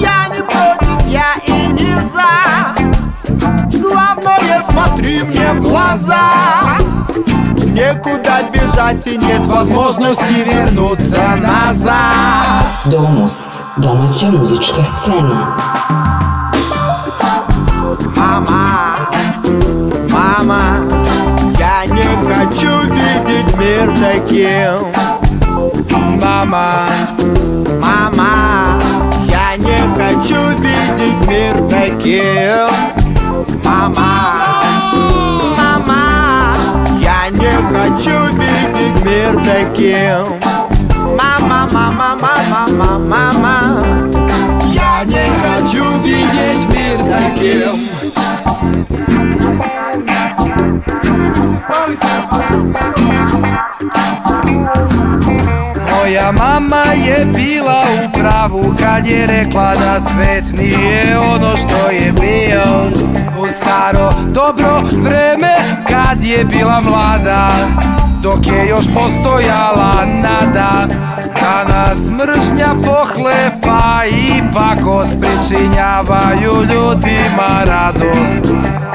Я не против, я и не за Главное, смотри мне в глаза Некуда бежать и нет возможности вернуться назад Домус. Domaća музычка scena. Мама, мама, я не хочу видеть мир таким. Мама, мама, я не хочу видеть мир таким. Мама. ciudic meer denk je ma ma ma ma ma ma nie хочу видеть мир таким Thank you. Moja mama je bila u pravu kad je rekla da svet nije ono što je bio U staro dobro vreme kad je bila mlada Dok je još postojala nada da nas mržnja pohlepa Ipak ospričinjavaju ljudima radost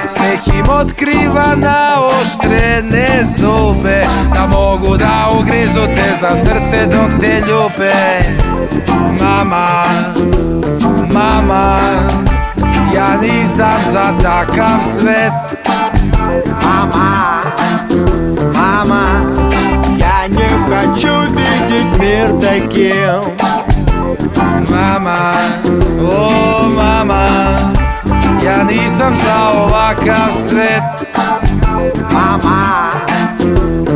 Smeh im otkriva na oštrene zube Da mogu da ugrizu te za srce dok te ljube Mama, mama Ja nisam za takav svet Mama, mama хочу видеть мир таким Мама, о, мама я Ja nisam za ovakav свет, мама,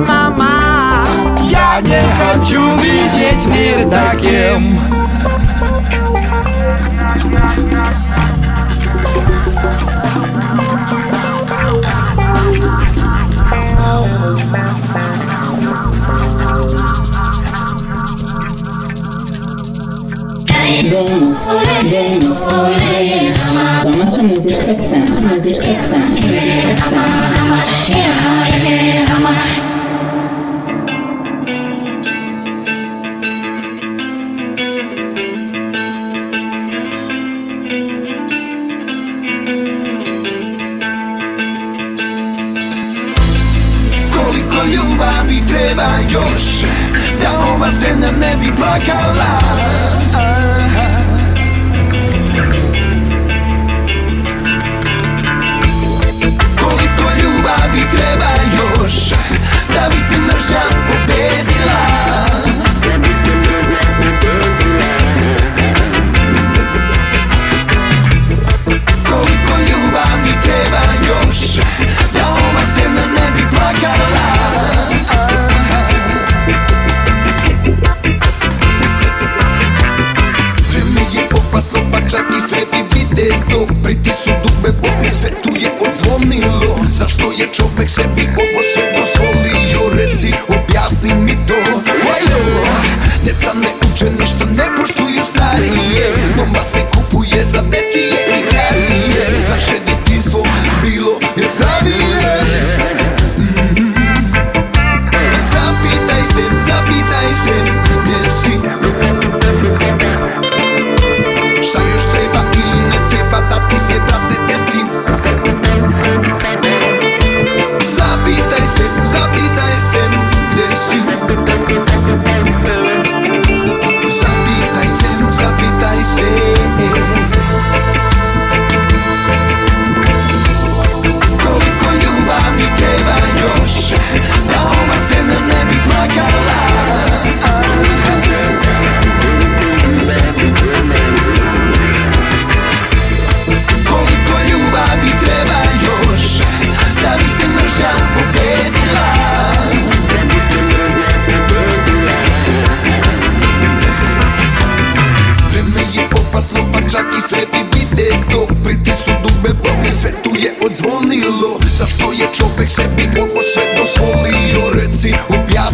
мама, я не хочу видеть мир таким Vamos, vamos, vamos. Tomate a música santa, música santa, música santa. ljubavi treba još Da ova zemlja ne bi plakala više ništa ne poštuju starije Bomba se kupuje za detije i garije Naše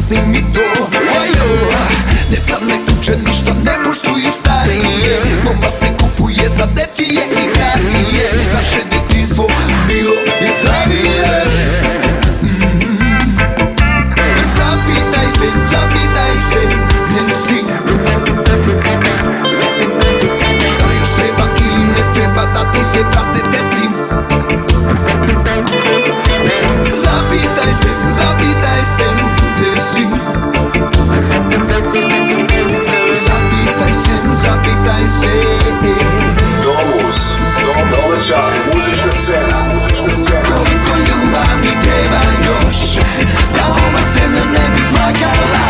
si mi to Ojo, djeca ne uče ništa, ne poštuju starije Bomba se kupuje za dečije i karije Naše djetinstvo bilo je zdravije mm. Zapitaj se, zapitaj se, gdje si? Zapitaj se sada, zapitaj se sada Šta još treba ili ne treba da ti se vrate desim Zapitaj se sada Zapitaj se, zapitaj se gdje si Zapitaj se, zapitaj se Zapitaj se, zapitaj se Domus, dom doleća, muzička muzička scena Koliko ljubavi treba još Da ova zemlja ne bi plakala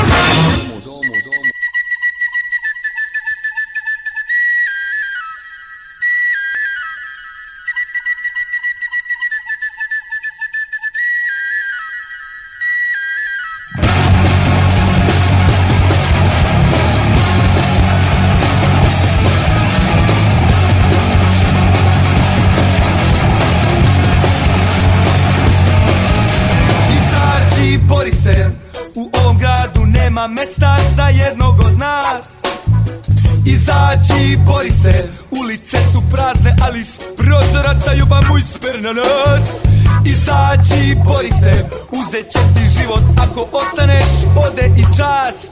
czas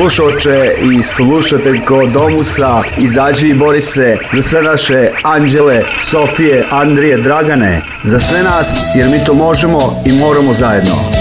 slušalče i slušateljko Domusa, izađi i bori se za sve naše Anđele, Sofije, Andrije, Dragane, za sve nas jer mi to možemo i moramo zajedno.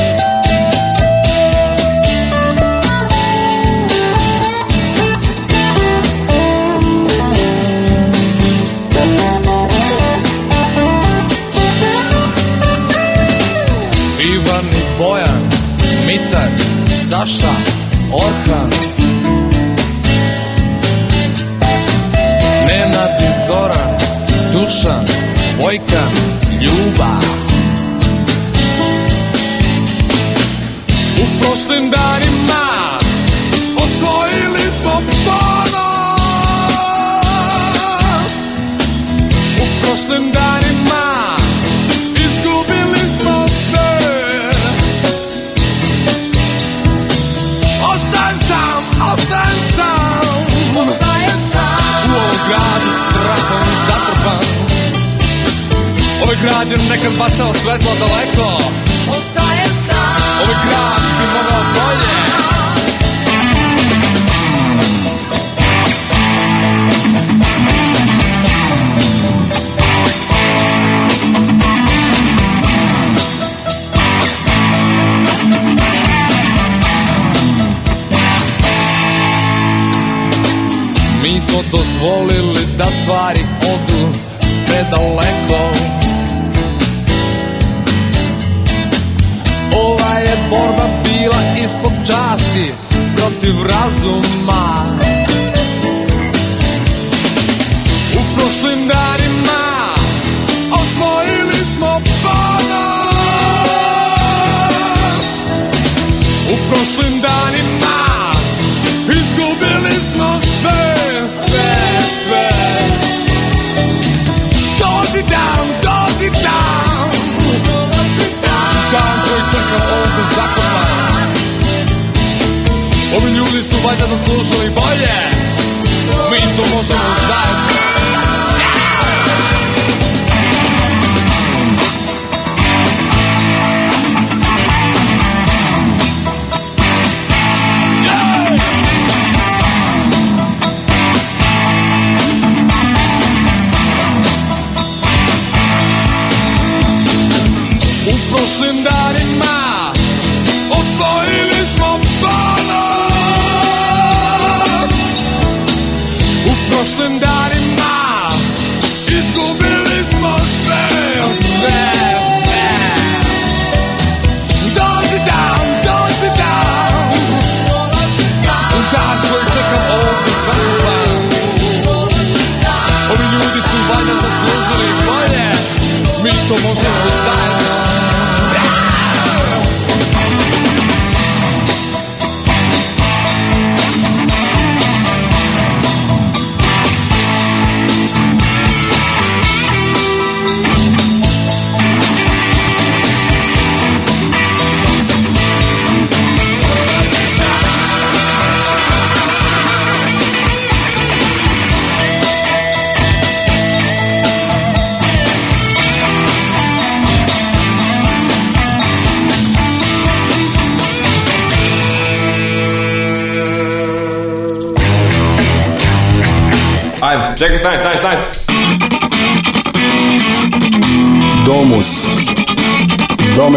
dozvolili da stvar